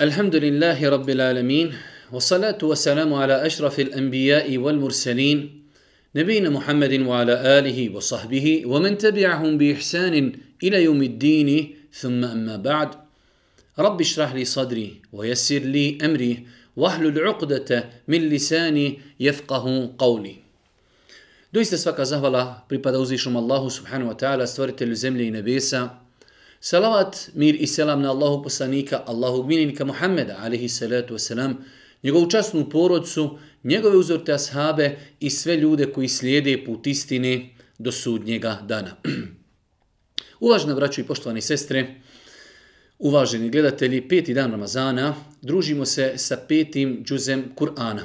الحمد لله رب العالمين والصلاة والسلام على أشرف الأنبياء والمرسلين نبينا محمد وعلى آله وصحبه ومن تبعهم بإحسان إلى يوم الدين ثم أما بعد رب اشرح لي صدري ويسر لي أمري واحلل عقدة من لساني يفقه قولي Doista svaka zahvala pripada uzvišnom Allahu subhanahu wa ta'ala, i nebesa, Salavat, mir i selam na Allahu poslanika, Allahu gminika Muhammeda, alihi salatu wasalam, njegovu časnu porodcu, njegove uzorte ashabe i sve ljude koji slijede put istine do sudnjega dana. Uvažena braćo i poštovani sestre, uvaženi gledatelji, peti dan Ramazana, družimo se sa petim džuzem Kur'ana.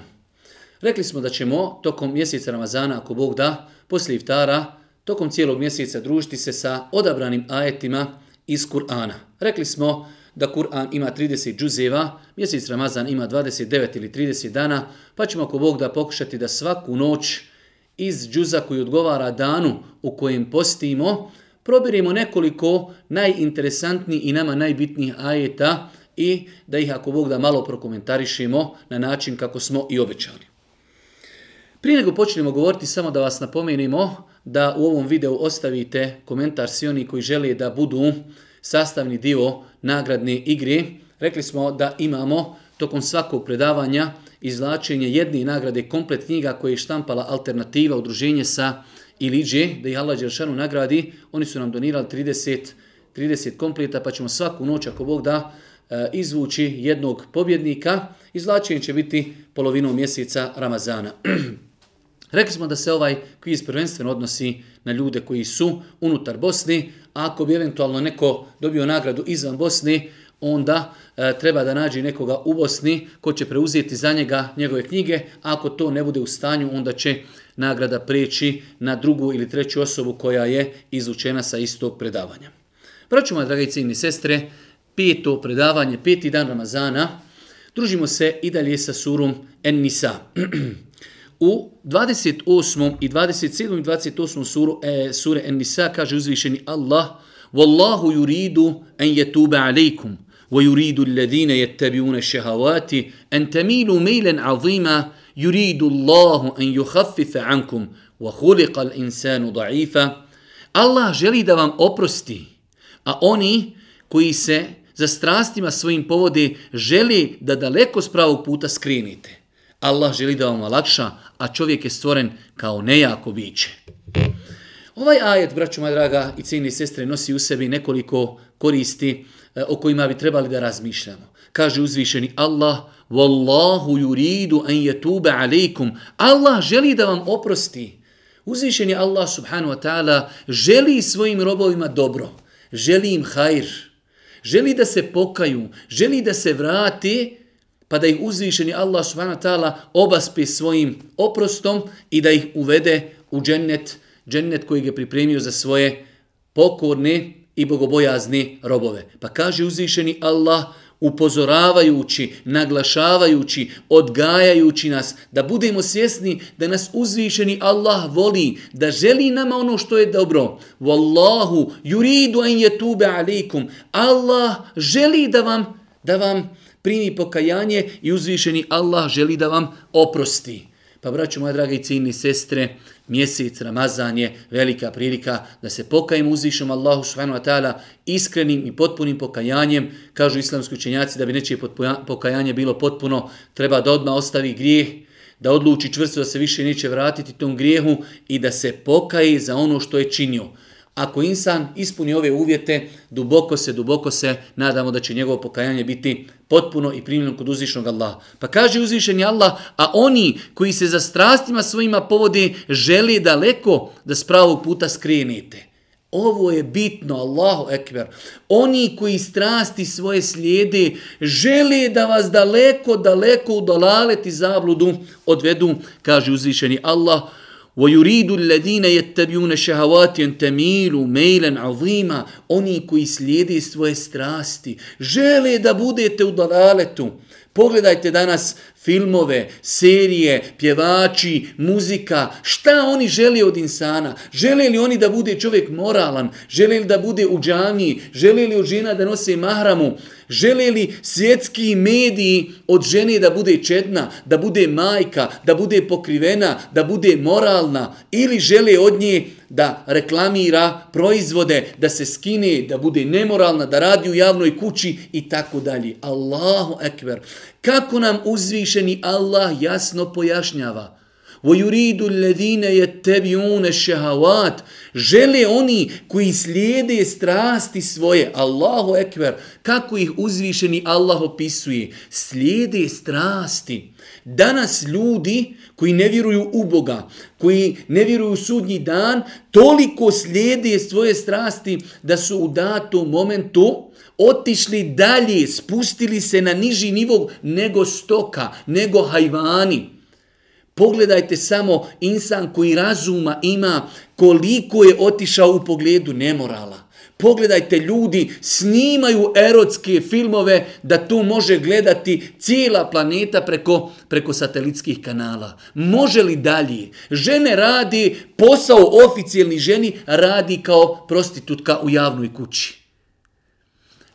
Rekli smo da ćemo tokom mjeseca Ramazana, ako Bog da, poslije iftara, tokom cijelog mjeseca družiti se sa odabranim ajetima, iz Kur'ana. Rekli smo da Kur'an ima 30 džuzeva, mjesec Ramazan ima 29 ili 30 dana, pa ćemo ako Bog da pokušati da svaku noć iz džuza koji odgovara danu u kojem postimo, probirimo nekoliko najinteresantnijih i nama najbitnijih ajeta i da ih ako Bog da malo prokomentarišemo na način kako smo i obećali. Prije nego počnemo govoriti, samo da vas napomenimo da u ovom videu ostavite komentar svi oni koji žele da budu sastavni dio nagradne igre. Rekli smo da imamo tokom svakog predavanja izvlačenje jedne nagrade komplet knjiga koje je štampala alternativa udruženje sa Iliđe, da ih Allah Đeršanu nagradi. Oni su nam donirali 30, 30 kompleta, pa ćemo svaku noć, ako Bog da, e, izvući jednog pobjednika. Izvlačenje će biti polovinom mjeseca Ramazana. Rekli smo da se ovaj kviz prvenstveno odnosi na ljude koji su unutar Bosne, a ako bi eventualno neko dobio nagradu izvan Bosne, onda e, treba da nađe nekoga u Bosni ko će preuzeti za njega njegove knjige, a ako to ne bude u stanju, onda će nagrada preći na drugu ili treću osobu koja je izučena sa istog predavanja. Vraćamo, dragi cijeni sestre, peto predavanje, peti dan Ramazana, družimo se i dalje sa surom En-Nisa. U 28. i 27. i 28. suru, e, sure En-Nisa kaže uzvišeni Allah Wallahu yuridu an yatuba alaykum wa yuridu alladhina yattabi'una ash-shahawati an tamilu maylan 'azima yuridu Allahu an yukhaffifa 'ankum wa khuliqa al-insanu da'ifa Allah želi da vam oprosti a oni koji se za strastima svojim povode želi da daleko s pravog puta skrenite. Allah želi da vam olakša, a čovjek je stvoren kao nejako biće. Ovaj ajet, braćo moja draga i cijeni sestre, nosi u sebi nekoliko koristi e, o kojima bi trebali da razmišljamo. Kaže uzvišeni Allah, Wallahu yuridu an yatuba alaikum. Allah želi da vam oprosti. Uzvišeni Allah subhanahu wa ta'ala želi svojim robovima dobro. Želi im hajr. Želi da se pokaju. Želi da se vrati pa da ih uzvišeni Allah subhanahu wa ta'ala obaspi svojim oprostom i da ih uvede u džennet, džennet koji je pripremio za svoje pokorne i bogobojazne robove. Pa kaže uzvišeni Allah upozoravajući, naglašavajući, odgajajući nas, da budemo svjesni da nas uzvišeni Allah voli, da želi nama ono što je dobro. Wallahu yuridu an yatuba alaikum. Allah želi da vam, da vam primi pokajanje i uzvišeni Allah želi da vam oprosti. Pa braću moja draga i sestre, mjesec Ramazan je velika prilika da se pokajemo uzvišom Allahu subhanahu wa ta'ala iskrenim i potpunim pokajanjem. Kažu islamski učenjaci da bi nečije pokajanje bilo potpuno, treba da odmah ostavi grijeh, da odluči čvrsto da se više neće vratiti tom grijehu i da se pokaje za ono što je činio. Ako insan ispuni ove uvjete, duboko se, duboko se, nadamo da će njegovo pokajanje biti potpuno i primljeno kod uzvišnog Allaha. Pa kaže uzvišeni Allah, a oni koji se za strastima svojima povode, žele daleko da s pravog puta skrenete. Ovo je bitno, Allahu ekber. Oni koji strasti svoje slijede, žele da vas daleko, daleko u dolalet i zabludu odvedu, kaže uzvišeni Allah, وَيُرِيدُ الَّذِينَ يَتَّبِيُونَ شَهَوَاتِ أَن تَمِيلُوا مَيْلًا عَظِيمًا Oni koji slijede svoje strasti, žele da budete u dalaletu. Pogledajte danas filmove, serije, pjevači, muzika, šta oni žele od insana? Žele li oni da bude čovjek moralan? Žele li da bude u džamiji? Žele li od žena da nose mahramu? Žele li svjetski mediji od žene da bude čedna, da bude majka, da bude pokrivena, da bude moralna? Ili žele od nje da reklamira proizvode, da se skine, da bude nemoralna, da radi u javnoj kući i tako dalje. Allahu ekber. Kako nam uzvišeni Allah jasno pojašnjava? وَيُرِيدُ الَّذِينَ يَتَّبِعُونَ الشَّهَوَاتِ Žele oni koji slijede strasti svoje. Allahu ekber. Kako ih uzvišeni Allah opisuje? Slijede strasti. Danas ljudi koji ne vjeruju u Boga, koji ne vjeruju u sudnji dan, toliko slijede svoje strasti da su u datom momentu otišli dalje, spustili se na niži nivo nego stoka, nego hajvani. Pogledajte samo insan koji razuma ima koliko je otišao u pogledu nemorala. Pogledajte ljudi, snimaju erotske filmove da tu može gledati cijela planeta preko, preko satelitskih kanala. Može li dalje? Žene radi, posao oficijelni ženi radi kao prostitutka u javnoj kući.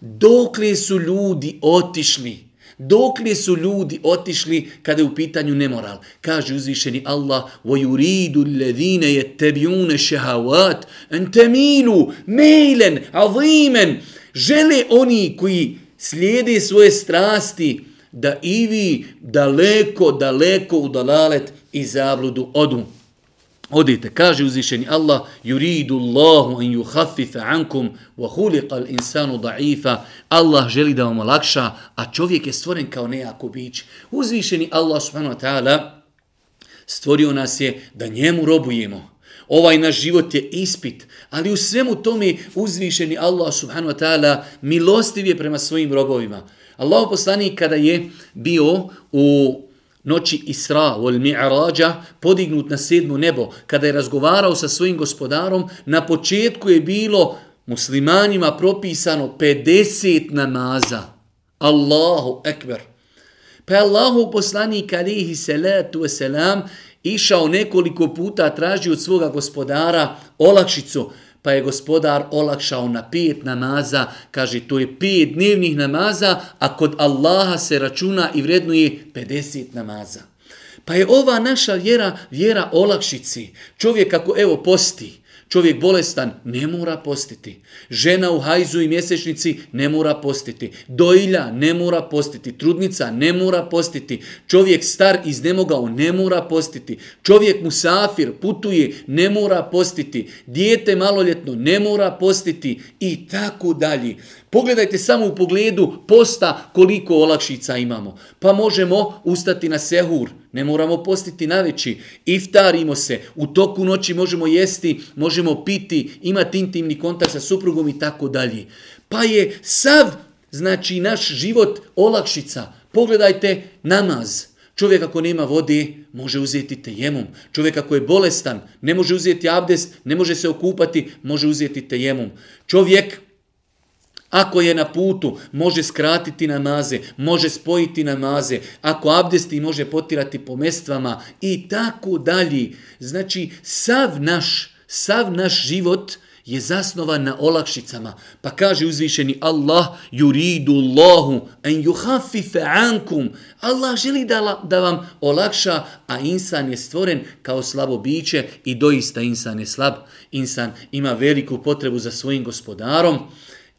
Dokle su ljudi otišli? Dokle su ljudi otišli kada je u pitanju nemoral? Kaže uzvišeni Allah وَيُرِيدُ الَّذِينَ يَتَّبِعُونَ شَهَوَاتِ أَنْ تَمِيلُوا مَيْلًا عَظِيمًا Žele oni koji slijede svoje strasti da i vi daleko, daleko u dalalet i zabludu odu. Odite, kaže uzvišeni Allah, yuridu Allahu an yukhaffifa ankum wa khuliqa al-insanu da'ifa. Allah želi da vam olakša, a čovjek je stvoren kao nejako bić. Uzvišeni Allah subhanahu wa ta'ala stvorio nas je da njemu robujemo. Ovaj naš život je ispit, ali u svemu tome uzvišeni Allah subhanahu wa ta'ala milostiv je prema svojim robovima. Allah poslanik kada je bio u noći Isra vol Mi'rađa podignut na sedmo nebo, kada je razgovarao sa svojim gospodarom, na početku je bilo muslimanima propisano 50 namaza. Allahu ekber. Pa je Allahu poslanik alihi salatu wasalam išao nekoliko puta traži od svoga gospodara olakšicu, pa je gospodar olakšao na pet namaza, kaže to je pet dnevnih namaza, a kod Allaha se računa i vrednuje 50 namaza. Pa je ova naša vjera, vjera olakšici. Čovjek ako evo posti, Čovjek bolestan ne mora postiti. Žena u hajzu i mjesečnici ne mora postiti. Dojlja ne mora postiti. Trudnica ne mora postiti. Čovjek star iznemogao ne mora postiti. Čovjek musafir putuje ne mora postiti. Dijete maloljetno ne mora postiti. I tako dalje. Pogledajte samo u pogledu posta koliko olakšica imamo. Pa možemo ustati na sehur, ne moramo postiti na veći, iftarimo se, u toku noći možemo jesti, možemo piti, imati intimni kontakt sa suprugom i tako dalje. Pa je sav, znači naš život olakšica. Pogledajte namaz. Čovjek ako nema vode, može uzeti tejemom. Čovjek ako je bolestan, ne može uzeti abdest, ne može se okupati, može uzeti tejemom. Čovjek Ako je na putu, može skratiti namaze, može spojiti namaze. Ako abdesti, može potirati po mestvama i tako dalje. Znači, sav naš, sav naš život je zasnovan na olakšicama. Pa kaže uzvišeni Allah, yuridu Allahu an yuhafife ankum. Allah želi da, da vam olakša, a insan je stvoren kao slabo biće i doista insan je slab. Insan ima veliku potrebu za svojim gospodarom.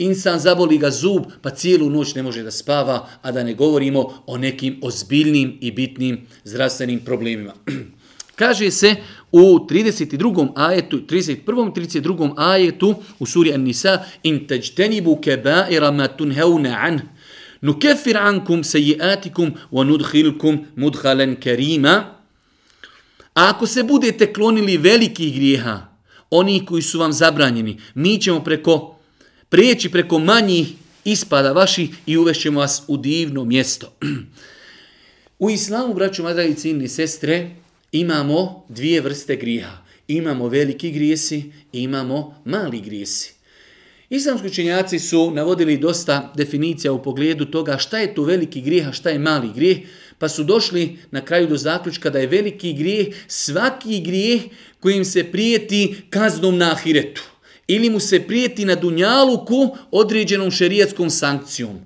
Insan zaboli ga zub, pa cijelu noć ne može da spava, a da ne govorimo o nekim ozbiljnim i bitnim zdravstvenim problemima. Kaže se u 32. ajetu, 31. 32. ajetu u suri An-Nisa in tajtanibu kaba'ira ma tunhauna an nukaffir ankum sayiatikum wa nudkhilkum mudkhalan karima A ako se budete klonili velikih grijeha, oni koji su vam zabranjeni, mi ćemo preko prijeći preko manjih ispada vaših i uvešćemo vas u divno mjesto. U islamu, braću, madragi, ciljni sestre, imamo dvije vrste griha. Imamo veliki grijesi i imamo mali grijesi. Islamski učenjaci su navodili dosta definicija u pogledu toga šta je to veliki grijeh, a šta je mali grijeh, Pa su došli na kraju do zaključka da je veliki grijeh svaki grijeh kojim se prijeti kaznom na ahiretu. Ili mu se prijeti na dunjaluku određenom šerijatskom sankcijom.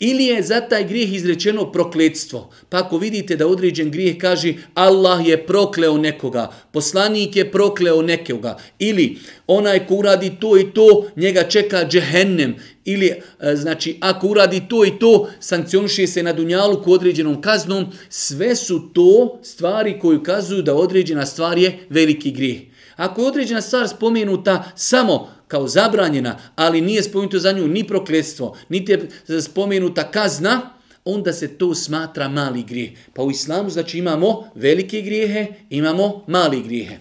Ili je za taj grijeh izrečeno prokletstvo. Pa ako vidite da određen grijeh kaže Allah je prokleo nekoga, poslanik je prokleo nekoga, ili onaj ko uradi to i to, njega čeka džehennem, ili e, znači ako uradi to i to, sankcioniše se na dunjalu ku određenom kaznom, sve su to stvari koje ukazuju da određena stvar je veliki grijeh. Ako je određena stvar spomenuta samo kao zabranjena, ali nije spomenuto za nju ni prokletstvo, niti je spomenuta kazna, onda se to smatra mali grijeh. Pa u islamu znači imamo velike grijehe, imamo mali grijehe.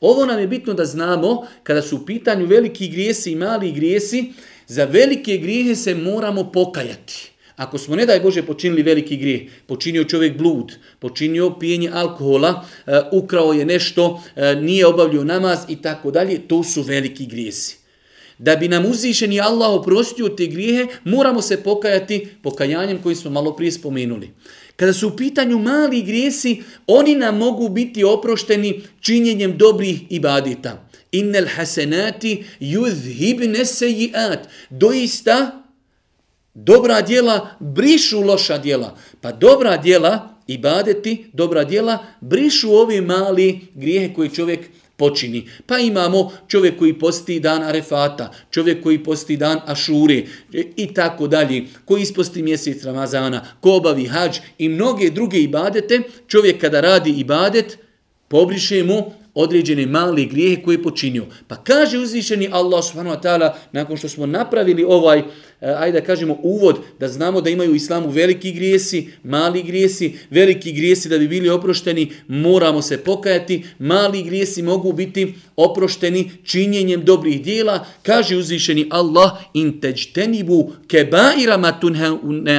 Ovo nam je bitno da znamo, kada su u pitanju veliki grijesi i mali grijesi, za velike grijehe se moramo pokajati. Ako smo, ne daj Bože, počinili veliki grijeh, počinio čovjek blud, počinio pijenje alkohola, e, ukrao je nešto, e, nije obavljio namaz i tako dalje, to su veliki grijesi. Da bi nam uzvišeni Allah oprostio te grijehe, moramo se pokajati pokajanjem koji smo malo prije spomenuli. Kada su u pitanju mali grijesi, oni nam mogu biti oprošteni činjenjem dobrih ibadita. Innel hasenati yudhibne sejiat. Doista, Dobra djela brišu loša djela. Pa dobra djela, ibadeti, dobra djela, brišu ove mali grijehe koje čovjek počini. Pa imamo čovjek koji posti dan Arefata, čovjek koji posti dan Ašure i tako dalje, koji isposti mjesec Ramazana, ko obavi hađ i mnoge druge ibadete, čovjek kada radi ibadet, pobriše mu određene male grijehe koje je počinio. Pa kaže uzvišeni Allah subhanahu wa ta'ala, nakon što smo napravili ovaj, eh, ajde da kažemo, uvod, da znamo da imaju u islamu veliki grijesi, mali grijesi, veliki grijesi da bi bili oprošteni, moramo se pokajati, mali grijesi mogu biti oprošteni činjenjem dobrih dijela, kaže uzvišeni Allah, in teđtenibu kebaira matunhe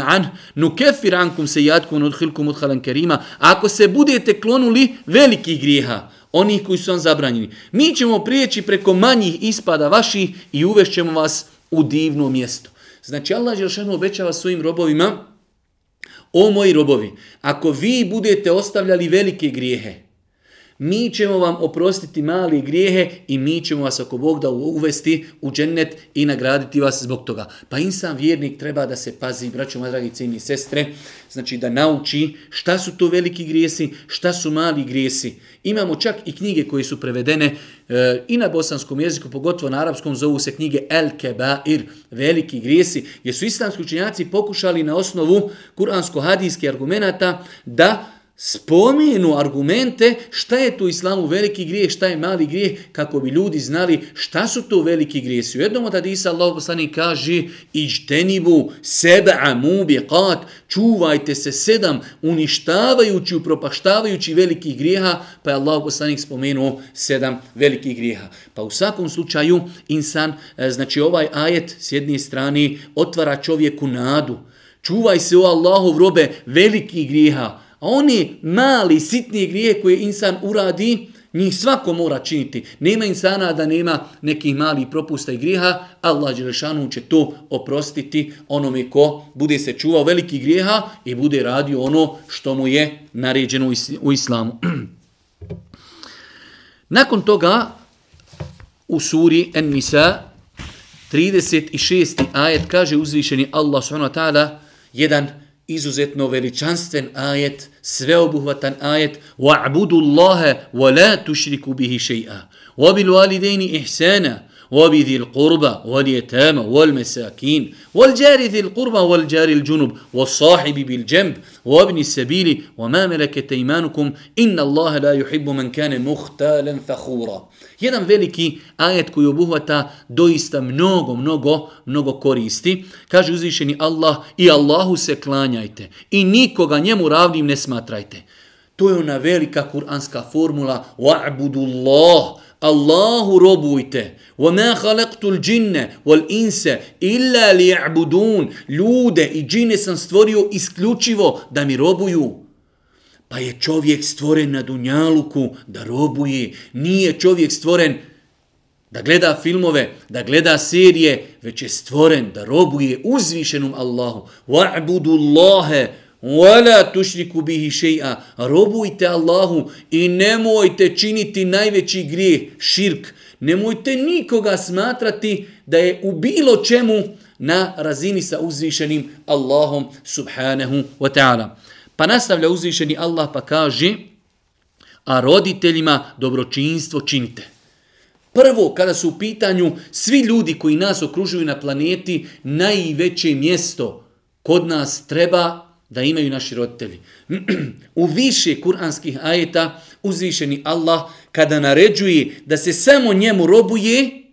an, nukefir ankum se jatkum udhilkum udhalan kerima, ako se budete klonuli velikih grijeha, onih koji su vam zabranjeni. Mi ćemo prijeći preko manjih ispada vaših i uvešćemo vas u divno mjesto. Znači Allah Želšanu obećava svojim robovima, o moji robovi, ako vi budete ostavljali velike grijehe, mi ćemo vam oprostiti mali grijehe i mi ćemo vas ako Bog da uvesti u džennet i nagraditi vas zbog toga. Pa insan vjernik treba da se pazi, braćo moja dragi cijeni sestre, znači da nauči šta su to veliki grijesi, šta su mali grijesi. Imamo čak i knjige koje su prevedene e, i na bosanskom jeziku, pogotovo na arapskom, zovu se knjige El Kebair, veliki grijesi, gdje su islamski učenjaci pokušali na osnovu kuransko-hadijskih argumenta da spomenu argumente šta je tu islamu veliki grijeh, šta je mali grijeh, kako bi ljudi znali šta su to veliki grijesi. U jednom od hadisa Allah poslani kaže iđtenibu seba'a mubiqat, čuvajte se sedam uništavajući, upropaštavajući velikih grijeha, pa je Allah poslani spomenuo sedam velikih grijeha. Pa u svakom slučaju insan, e, znači ovaj ajet s jedne strane otvara čovjeku nadu. Čuvaj se o Allahov robe velikih grijeha, A oni mali, sitni grije koje insan uradi, njih svako mora činiti. Nema insana da nema nekih malih propusta i grijeha, Allah Đelešanu će to oprostiti onome ko bude se čuvao veliki grijeha i bude radio ono što mu je naređeno u islamu. Nakon toga u suri En-Nisa 36. ajet kaže uzvišeni Allah subhanahu wa ta'ala jedan izuzetno veličanstven ajet, sveobuhvatan ajet, wa'budu Allahe wa la tušriku bihi shay'a. wa bil walidejni ihsana, وبذي القربى واليتامى والمساكين والجار ذي القربى والجار الجنب والصاحب بالجنب وابن السبيل وما ملكت ايمانكم ان الله لا يحب من كان مختالا فخورا Jedan veliki ajet koji obuhvata doista mnogo, mnogo, mnogo koristi. Kaže uzvišeni Allah i Allahu se klanjajte i nikoga njemu ravnim ne smatrajte. To je ona velika kuranska formula wa'budu Allah. Allahu robujte. وَمَا خَلَقْتُ الْجِنَّ وَالْإِنْسَ إِلَّا لِيَعْبُدُونَ Ljude i džine sam stvorio isključivo da mi robuju. Pa je čovjek stvoren na Dunjaluku da robuje. Nije čovjek stvoren da gleda filmove, da gleda serije, već je stvoren da robuje uzvišenom Allahu. وَعْبُدُ اللَّهَ Wala tušriku bihi še'a. Robujte Allahu i nemojte činiti najveći grijeh, širk. Nemojte nikoga smatrati da je u bilo čemu na razini sa uzvišenim Allahom subhanahu wa ta'ala. Pa nastavlja uzvišeni Allah pa kaže, a roditeljima dobročinstvo činite. Prvo, kada su u pitanju svi ljudi koji nas okružuju na planeti, najveće mjesto kod nas treba da imaju naši roditelji. u više kuranskih ajeta uzvišeni Allah kada naređuje da se samo njemu robuje,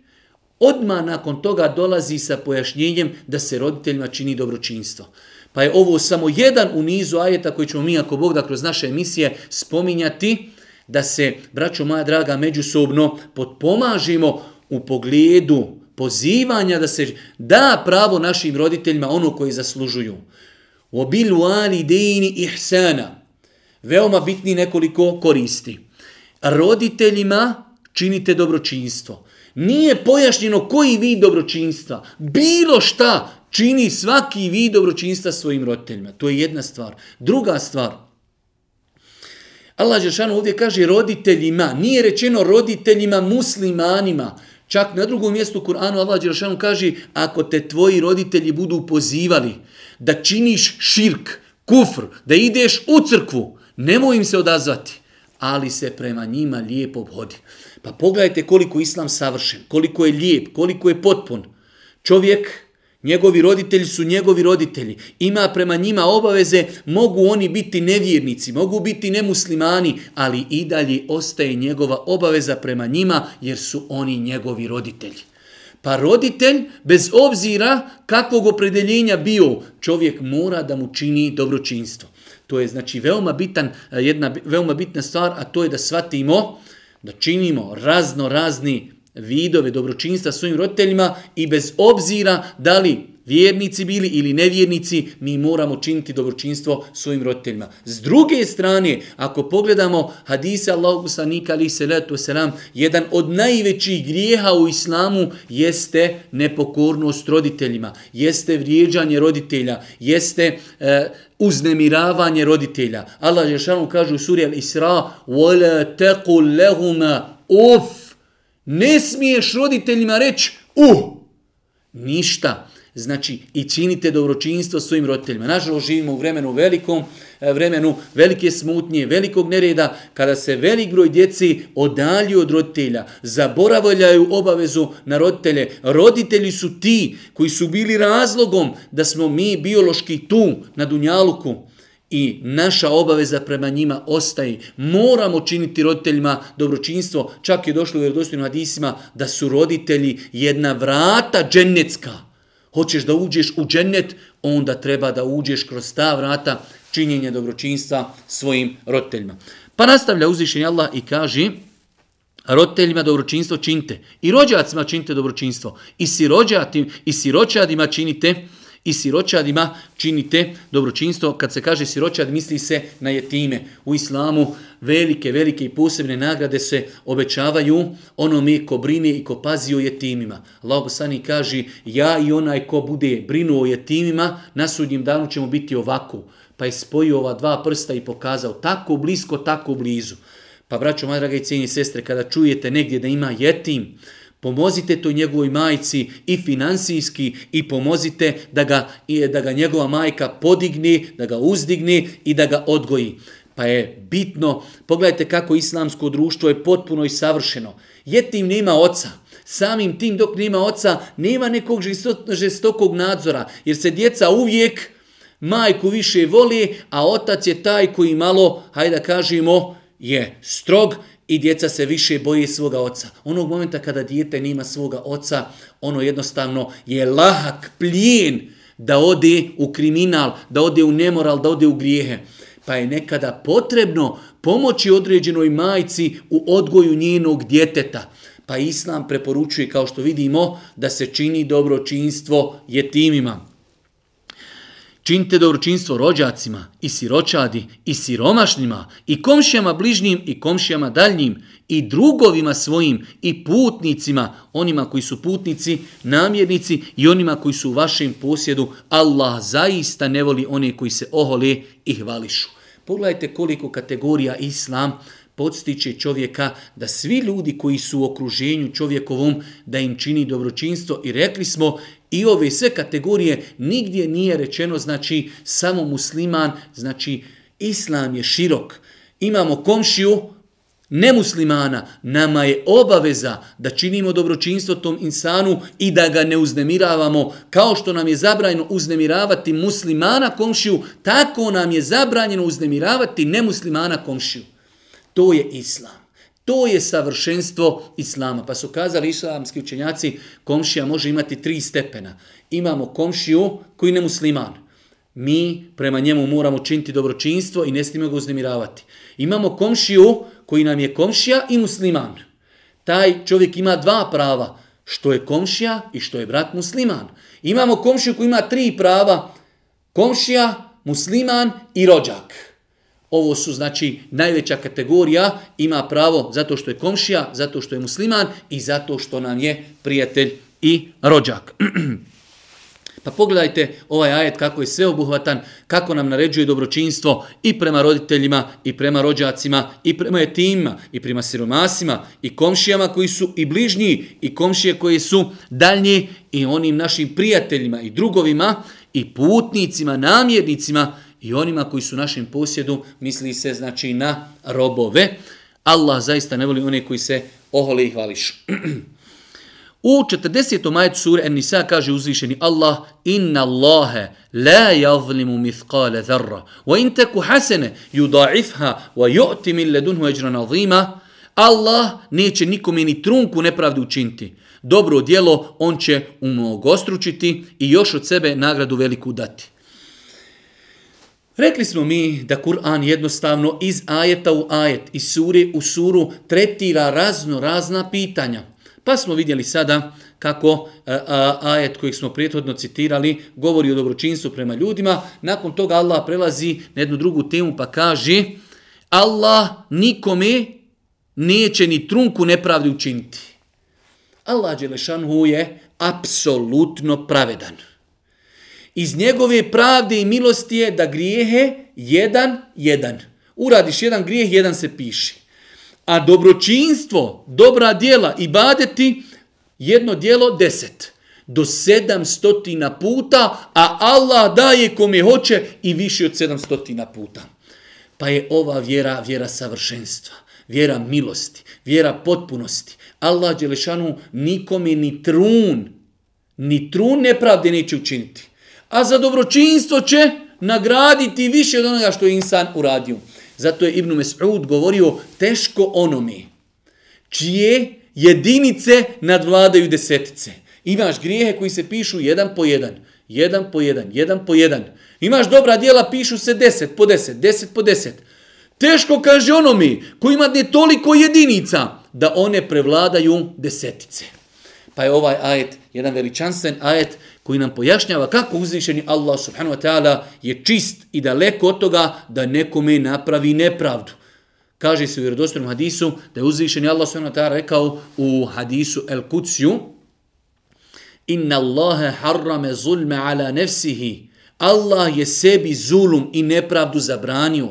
odma nakon toga dolazi sa pojašnjenjem da se roditeljima čini dobročinstvo. Pa je ovo samo jedan u nizu ajeta koji ćemo mi, ako Bog da kroz naše emisije, spominjati, da se, braćo moja draga, međusobno potpomažimo u pogledu pozivanja da se da pravo našim roditeljima ono koji zaslužuju. Obil obilu ali ihsana. Veoma bitni nekoliko koristi. Roditeljima činite dobročinstvo. Nije pojašnjeno koji vid dobročinstva. Bilo šta čini svaki vid dobročinstva svojim roditeljima. To je jedna stvar. Druga stvar. Allah Žešanu ovdje kaže roditeljima. Nije rečeno roditeljima muslimanima. Čak na drugom mjestu Kur'anu Allah Đerašanu kaže ako te tvoji roditelji budu pozivali da činiš širk, kufr, da ideš u crkvu, nemoj im se odazvati, ali se prema njima lijepo obhodi. Pa pogledajte koliko islam savršen, koliko je lijep, koliko je potpun. Čovjek, njegovi roditelji su njegovi roditelji. Ima prema njima obaveze, mogu oni biti nevjernici, mogu biti nemuslimani, ali i dalje ostaje njegova obaveza prema njima jer su oni njegovi roditelji. Pa roditelj, bez obzira kakvog opredeljenja bio, čovjek mora da mu čini dobročinstvo. To je znači veoma bitan eh, jedna veoma bitna stvar, a to je da svatimo da činimo razno razni vidove dobročinstva svojim roditeljima i bez obzira da li vjernici bili ili nevjernici, mi moramo činiti dobročinstvo svojim roditeljima. S druge strane, ako pogledamo hadise Allahu poslanika ali se letu selam, jedan od najvećih grijeha u islamu jeste nepokornost roditeljima, jeste vrijeđanje roditelja, jeste e, uznemiravanje roditelja. Allah je šanu kaže u suri Al-Isra وَلَا تَقُلْ لَهُمَا uf Ne smiješ roditeljima reći uh, ništa. Znači, i činite dobročinstvo svojim roditeljima. Nažalost, živimo u vremenu velikom, e, vremenu velike smutnje, velikog nereda, kada se velik broj djeci odalju od roditelja, zaboravljaju obavezu na roditelje. Roditelji su ti koji su bili razlogom da smo mi biološki tu na Dunjaluku i naša obaveza prema njima ostaje. Moramo činiti roditeljima dobročinstvo. Čak je došlo u vjerodostojnim hadisima da su roditelji jedna vrata dženecka hoćeš da uđeš u džennet, onda treba da uđeš kroz ta vrata činjenja dobročinstva svojim roditeljima. Pa nastavlja uzvišenje Allah i kaže, roditeljima dobročinstvo činite. I rođacima činite dobročinstvo. I sirođatim, i siročadima činite i siroćadima činite dobročinstvo. Kad se kaže siroćad, misli se na jetime. U islamu velike, velike i posebne nagrade se obećavaju onome ko brine i ko pazi o jetimima. Allah Bosani kaže, ja i onaj ko bude brinuo o jetimima, na sudnjem danu ćemo biti ovako. Pa je spojio ova dva prsta i pokazao tako blisko, tako blizu. Pa braćo, moja draga i cijenje sestre, kada čujete negdje da ima jetim, Pomozite to njegovoj majci i finansijski i pomozite da ga, da ga njegova majka podigne, da ga uzdigne i da ga odgoji. Pa je bitno, pogledajte kako islamsko društvo je potpuno i savršeno. Jetim nema oca. Samim tim dok nema oca, nema nekog žestokog nadzora, jer se djeca uvijek majku više voli, a otac je taj koji malo, hajde da kažemo, je strog i djeca se više boje svoga oca. Onog momenta kada dijete nima svoga oca, ono jednostavno je lahak plijen da ode u kriminal, da ode u nemoral, da ode u grijehe. Pa je nekada potrebno pomoći određenoj majci u odgoju njenog djeteta. Pa Islam preporučuje, kao što vidimo, da se čini dobročinstvo jetimima. Činite dobročinstvo rođacima i siročadi i siromašnima i komšijama bližnjim i komšijama daljnjim i drugovima svojim i putnicima, onima koji su putnici, namjernici i onima koji su u vašem posjedu. Allah zaista ne voli one koji se ohole i hvališu. Pogledajte koliko kategorija islam podstiče čovjeka da svi ljudi koji su u okruženju čovjekovom da im čini dobročinstvo i rekli smo i ove sve kategorije nigdje nije rečeno znači samo musliman, znači islam je širok. Imamo komšiju, nemuslimana, nama je obaveza da činimo dobročinstvo tom insanu i da ga ne uznemiravamo. Kao što nam je zabranjeno uznemiravati muslimana komšiju, tako nam je zabranjeno uznemiravati nemuslimana komšiju. To je islam. To je savršenstvo islama. Pa su kazali islamski učenjaci, komšija može imati tri stepena. Imamo komšiju koji ne musliman. Mi prema njemu moramo činiti dobročinstvo i ne smijemo ga uznemiravati. Imamo komšiju koji nam je komšija i musliman. Taj čovjek ima dva prava, što je komšija i što je brat musliman. Imamo komšiju koji ima tri prava, komšija, musliman i rođak. Ovo su znači najveća kategorija, ima pravo zato što je komšija, zato što je musliman i zato što nam je prijatelj i rođak. Pa pogledajte ovaj ajet kako je sveobuhvatan, kako nam naređuje dobročinstvo i prema roditeljima, i prema rođacima, i prema etimima, i prema siromasima, i komšijama koji su i bližnji, i komšije koji su daljnji, i onim našim prijateljima i drugovima, i putnicima, namjernicima, i onima koji su našim posjedom, posjedu, misli se znači na robove. Allah zaista ne voli one koji se ohole i hvališu. U 40. majetu sura An-Nisa kaže uzvišeni Allah Inna Allahe la javlimu mithqala dharra wa in teku hasene yudha'ifha wa yu'ti min ladunhu ajran 'azima Allah neće nikome ni trunku nepravdu učiniti. Dobro djelo on će umnogostručiti i još od sebe nagradu veliku dati. Rekli smo mi da Kur'an jednostavno iz ajeta u ajet, iz sure u suru tretira razno razna pitanja. Pa smo vidjeli sada kako a, a, ajet kojeg smo prijethodno citirali govori o dobročinstvu prema ljudima. Nakon toga Allah prelazi na jednu drugu temu pa kaže Allah nikome neće ni trunku nepravdi učiniti. Allah Đelešanhu je apsolutno pravedan. Iz njegove pravde i milosti je da grijehe jedan, jedan. Uradiš jedan grijeh, jedan se piši. A dobročinstvo, dobra dijela i badeti, jedno dijelo deset. Do sedamstotina puta, a Allah daje kome hoće i više od sedamstotina puta. Pa je ova vjera, vjera savršenstva, vjera milosti, vjera potpunosti. Allah Đelešanu nikome ni trun, ni trun nepravde neće učiniti a za dobročinstvo će nagraditi više od onoga što je insan uradio. Zato je Ibn Mes'ud govorio teško onome čije jedinice nadvladaju desetice. Imaš grijehe koji se pišu jedan po jedan, jedan po jedan, jedan po jedan. Imaš dobra dijela, pišu se deset po deset, deset po deset. Teško kaže onome koji ima ne toliko jedinica da one prevladaju desetice. Pa je ovaj ajet jedan veličanstven ajet koji nam pojašnjava kako uzvišeni Allah subhanahu wa ta'ala je čist i daleko od toga da nekome napravi nepravdu. Kaže se u vjerodostojnom hadisu da je uzvišeni Allah subhanahu wa ta'ala rekao u hadisu El Kuciju Inna Allahe harrame zulme ala nefsihi Allah je sebi zulum i nepravdu zabranio.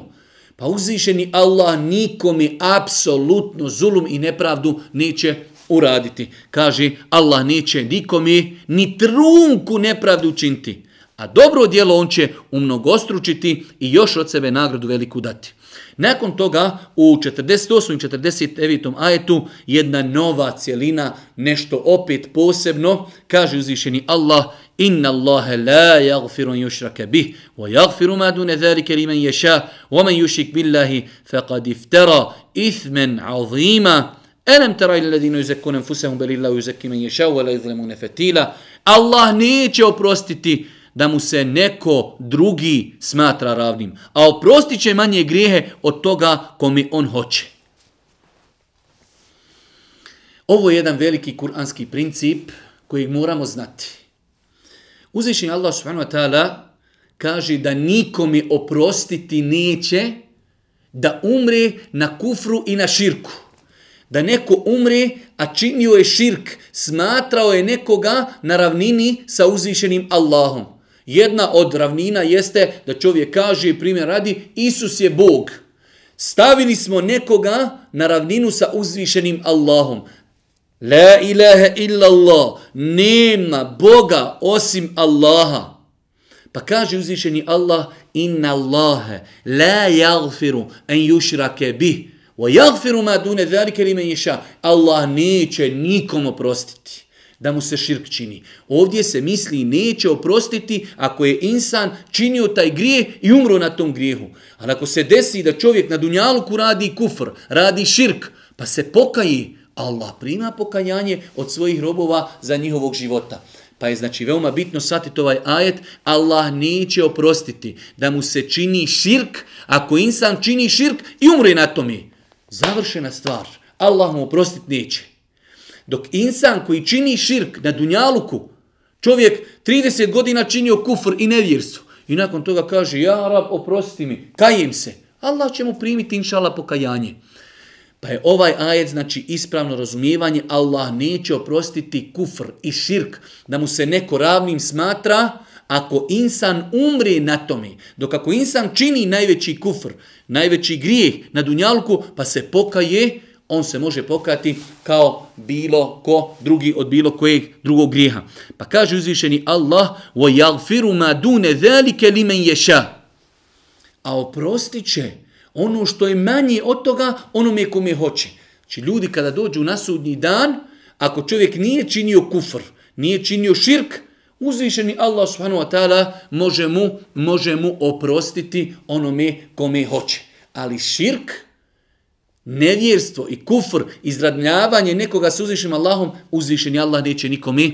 Pa uzvišeni Allah nikome apsolutno zulum i nepravdu neće uraditi. Kaže, Allah neće nikome ni trunku nepravdu učiniti. A dobro djelo on će umnogostručiti i još od sebe nagradu veliku dati. Nakon toga u 48. i 49. ajetu jedna nova cijelina, nešto opet posebno, kaže uzvišeni Allah, Inna Allahe la jagfiru an yushraka bih, wa jagfiru ma dune zalike li men yasha, wa man yushik billahi faqad iftara ithman azima. Elem tera ili ladinu anfusahum fusehum bel illahu yuzeki men ješao vela izlemune fetila. Allah neće oprostiti da mu se neko drugi smatra ravnim. A oprostit će manje grijehe od toga kome on hoće. Ovo je jedan veliki kuranski princip koji moramo znati. Uzvišen Allah subhanahu wa ta'ala kaže da nikome oprostiti neće da umre na kufru i na širku. Da neko umre, a činio je širk, smatrao je nekoga na ravnini sa uzvišenim Allahom. Jedna od ravnina jeste da čovjek kaže, primjer radi, Isus je Bog. Stavili smo nekoga na ravninu sa uzvišenim Allahom. La ilaha illa Allah. Nema Boga osim Allaha. Pa kaže uzvišeni Allah, inna Allahe la jagfiru en jušrake bih. Wa yaghfiru ma dun zalika li yasha. Allah neće nikom oprostiti da mu se širk čini. Ovdje se misli neće oprostiti ako je insan činio taj grije i umro na tom grijehu. Ali ako se desi da čovjek na dunjaluku radi kufr, radi širk, pa se pokaji, Allah prima pokajanje od svojih robova za njihovog života. Pa je znači veoma bitno shvatiti ovaj ajet, Allah neće oprostiti da mu se čini širk, ako insan čini širk i umre na tome. Završena stvar. Allah mu oprostit neće. Dok insan koji čini širk na dunjaluku, čovjek 30 godina činio kufr i nevjerstvo, i nakon toga kaže, ja rab, oprosti mi, kajem se. Allah će mu primiti, inšala, pokajanje. Pa je ovaj ajet, znači ispravno razumijevanje, Allah neće oprostiti kufr i širk, da mu se neko ravnim smatra, ako insan umri na tome, dok ako insan čini najveći kufr, najveći grijeh na dunjalku, pa se pokaje, on se može pokati kao bilo ko drugi od bilo kojeg drugog grijeha. Pa kaže uzvišeni Allah, وَيَغْفِرُ مَا دُونَ ذَلِكَ لِمَنْ يَشَا A oprostit će ono što je manje od toga, onome kome hoće. Znači ljudi kada dođu na sudnji dan, ako čovjek nije činio kufr, nije činio širk, uzvišeni Allah subhanahu wa ta'ala može mu, može mu oprostiti onome kome hoće. Ali širk, nevjerstvo i kufr, izradnjavanje nekoga s uzvišenim Allahom, uzvišeni Allah neće nikome e,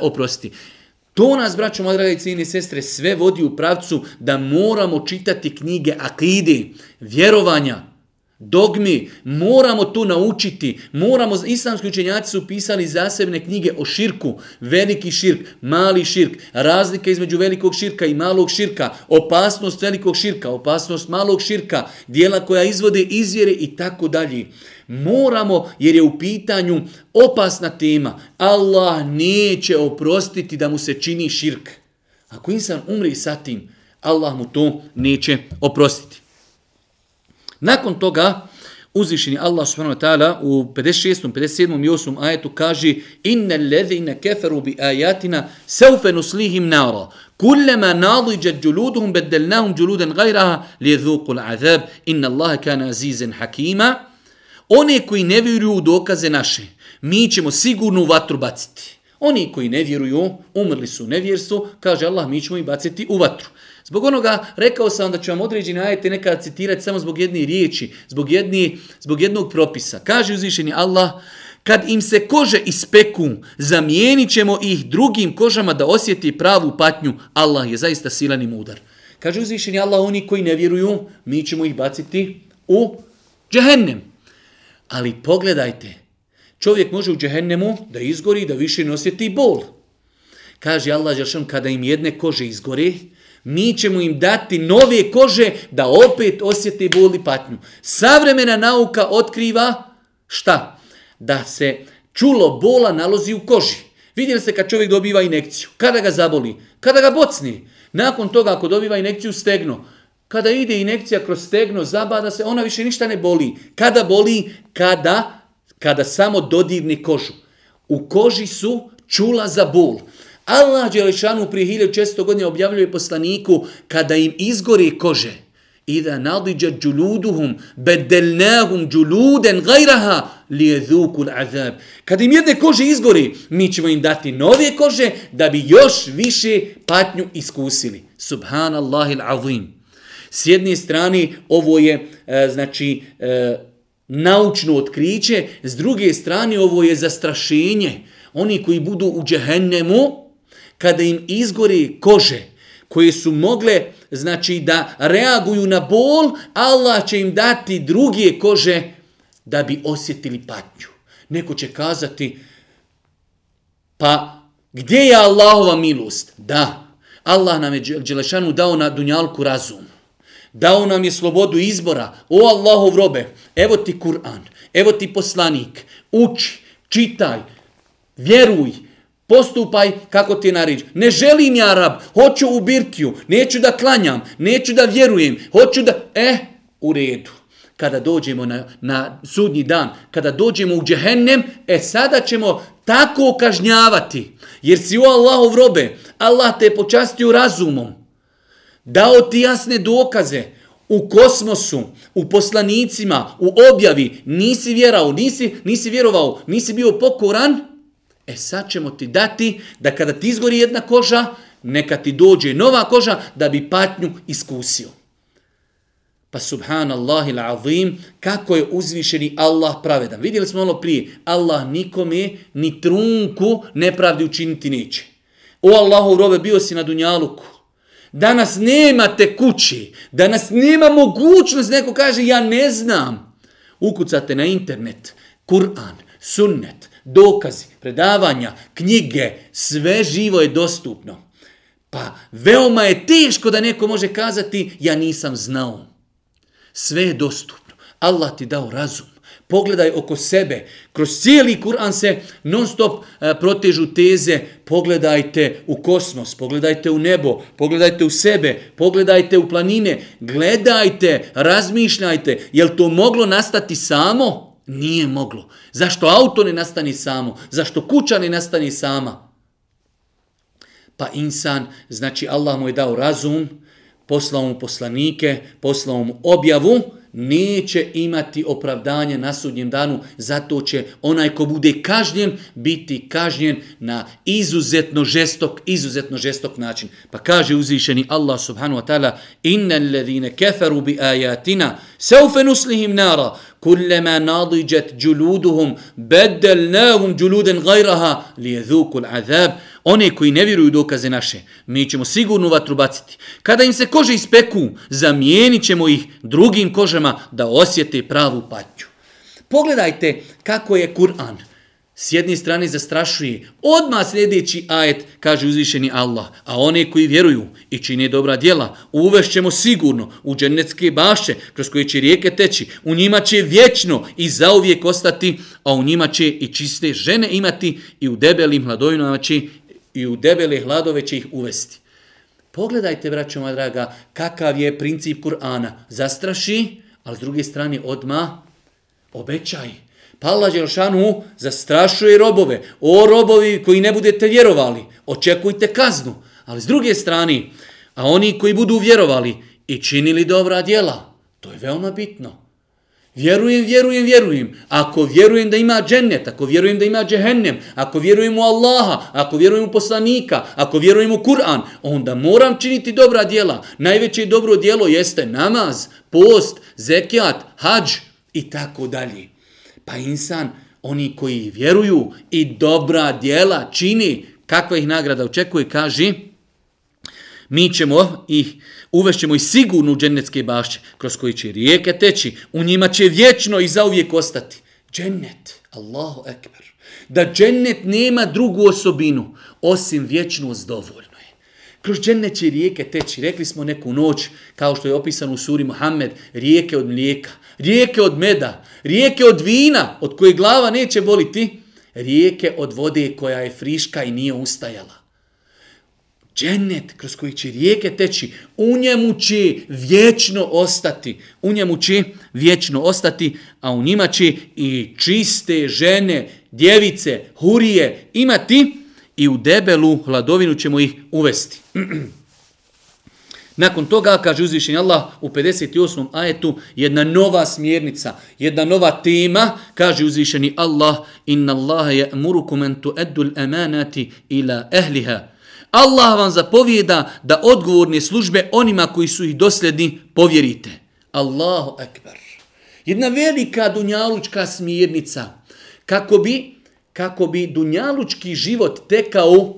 oprostiti. To nas, braćo, moja draga i cijene sestre, sve vodi u pravcu da moramo čitati knjige akide, vjerovanja, dogmi, moramo to naučiti, moramo, islamski učenjaci su pisali zasebne knjige o širku, veliki širk, mali širk, razlika između velikog širka i malog širka, opasnost velikog širka, opasnost malog širka, dijela koja izvode izvjere i tako dalje. Moramo, jer je u pitanju opasna tema. Allah neće oprostiti da mu se čini širk. Ako insan umri sa tim, Allah mu to neće oprostiti. Nakon toga, uzvišeni Allah subhanahu wa ta'ala u 56. 57. i 8. ajetu kaže Inna allazina kafaru bi ayatina sawfa nuslihim nara. Kullama nadijat juluduhum badalnahum juludan ghayraha liyadhuqu al'azab Inna Allaha kana azizan hakima. One koji ne vjeruju u dokaze naše, mi ćemo sigurno u vatru baciti. Oni koji ne vjeruju, umrli su u nevjerstvu, kaže Allah, mi ćemo ih baciti u vatru. Zbog onoga, rekao sam da ću vam određeni ajete nekada citirati samo zbog jedne riječi, zbog, jedni, zbog jednog propisa. Kaže uzvišeni Allah, kad im se kože ispeku, zamijenit ćemo ih drugim kožama da osjeti pravu patnju. Allah je zaista silan i mudar. Kaže uzvišeni Allah, oni koji ne vjeruju, mi ćemo ih baciti u džehennem. Ali pogledajte, čovjek može u džehennemu da izgori, da više ne osjeti bol. Kaže Allah, kada im jedne kože izgori, mi ćemo im dati nove kože da opet osjete bol i patnju. Savremena nauka otkriva šta? Da se čulo bola nalozi u koži. Vidjeli ste kad čovjek dobiva inekciju. Kada ga zaboli? Kada ga bocni? Nakon toga ako dobiva inekciju stegno, kada ide inekcija kroz stegno, zabada se, ona više ništa ne boli. Kada boli? Kada, kada samo dodirni kožu. U koži su čula za bol. Allah Đelešanu prije 1600 godina objavljuje poslaniku kada im izgori kože. Ida nadiđa džuluduhum bedelnahum džuluden gajraha li je dhuku azab. Kada im jedne kože izgori, mi ćemo im dati nove kože da bi još više patnju iskusili. Subhanallahil azim. S jedne strane ovo je e, znači e, naučno otkriće, s druge strane ovo je zastrašenje. Oni koji budu u džehennemu, kada im izgori kože koje su mogle znači da reaguju na bol, Allah će im dati druge kože da bi osjetili patnju. Neko će kazati, pa gdje je Allahova milost? Da, Allah nam je Đelešanu dao na dunjalku razum. Dao nam je slobodu izbora. O Allahov robe, evo ti Kur'an, evo ti poslanik. Uči, čitaj, vjeruj, postupaj kako ti je. Ne želim ja rab, hoću u birtiju, neću da klanjam, neću da vjerujem, hoću da... E, u redu. Kada dođemo na, na sudnji dan, kada dođemo u džehennem, e sada ćemo tako kažnjavati. Jer si u Allahov robe, Allah te je počastio razumom. Dao ti jasne dokaze u kosmosu, u poslanicima, u objavi. Nisi vjerao, nisi, nisi vjerovao, nisi bio pokoran. E sad ćemo ti dati da kada ti izgori jedna koža, neka ti dođe nova koža da bi patnju iskusio. Pa subhanallahi azim, kako je uzvišeni Allah pravedan. Vidjeli smo ono prije, Allah nikome ni trunku nepravdi učiniti neće. O Allahu robe, bio si na Dunjaluku. Danas nemate kući, danas nema mogućnost, neko kaže ja ne znam. Ukucate na internet, Kur'an, sunnet, dokazi, predavanja, knjige, sve živo je dostupno. Pa veoma je teško da neko može kazati ja nisam znao. Sve je dostupno. Allah ti dao razum. Pogledaj oko sebe. Kroz cijeli Kur'an se non stop e, protežu teze. Pogledajte u kosmos, pogledajte u nebo, pogledajte u sebe, pogledajte u planine. Gledajte, razmišljajte. Je li to moglo nastati samo? Nije moglo. Zašto auto ne nastani samo? Zašto kuća ne nastani sama? Pa insan, znači Allah mu je dao razum, poslao mu poslanike, poslao mu objavu, neće imati opravdanje na sudnjem danu, zato će onaj ko bude kažnjen, biti kažnjen na izuzetno žestok, izuzetno žestok način. Pa kaže uzvišeni Allah subhanu wa ta'ala, inna alladhina keferu bi ajatina, seufe nuslihim nara, kullama nadiđet džuluduhum, badalnahum džuluden gajraha, li je azab, one koji ne vjeruju dokaze naše, mi ćemo sigurno vatru baciti. Kada im se kože ispeku, zamijenit ćemo ih drugim kožama da osjete pravu patnju. Pogledajte kako je Kur'an. S jedne strane zastrašuje, odmah sljedeći ajet kaže uzvišeni Allah, a one koji vjeruju i čine dobra djela, uvešćemo sigurno u dženecke baše kroz koje će rijeke teći, u njima će vječno i zauvijek ostati, a u njima će i čiste žene imati i u debelim hladojnama će i u debele hladove će ih uvesti. Pogledajte, braćo moja draga, kakav je princip Kur'ana. Zastraši, ali s druge strane odma obećaj. Pa Allah Đelšanu zastrašuje robove. O robovi koji ne budete vjerovali, očekujte kaznu. Ali s druge strane, a oni koji budu vjerovali i činili dobra djela, to je veoma bitno. Vjerujem, vjerujem, vjerujem. Ako vjerujem da ima džennet, ako vjerujem da ima džehennem, ako vjerujem u Allaha, ako vjerujem u poslanika, ako vjerujem u Kur'an, onda moram činiti dobra djela. Najveće dobro djelo jeste namaz, post, zekijat, hađ i tako dalje. Pa insan, oni koji vjeruju i dobra djela čini, kakva ih nagrada očekuje, kaže, mi ćemo ih uvešćemo i sigurnu džennetske bašće, kroz koji će rijeke teći, u njima će vječno i zauvijek ostati. Džennet, Allahu ekber. Da džennet nema drugu osobinu, osim vječnost dovoljno je. Kroz džennet će rijeke teći. Rekli smo neku noć, kao što je opisano u suri Muhammed, rijeke od mlijeka, rijeke od meda, rijeke od vina, od koje glava neće boliti, rijeke od vode koja je friška i nije ustajala džennet kroz koji će rijeke teći, u njemu će vječno ostati, u njemu će vječno ostati, a u njima će i čiste žene, djevice, hurije imati i u debelu hladovinu ćemo ih uvesti. Nakon toga, kaže uzvišenje Allah u 58. ajetu, jedna nova smjernica, jedna nova tema, kaže uzvišeni Allah, inna Allaha je murukum entu eddul emanati ila ehliha, Allah vam zapovijeda da odgovorne službe onima koji su ih dosljedni povjerite. Allahu ekber. Jedna velika dunjalučka smirnica. Kako bi, kako bi dunjalučki život tekao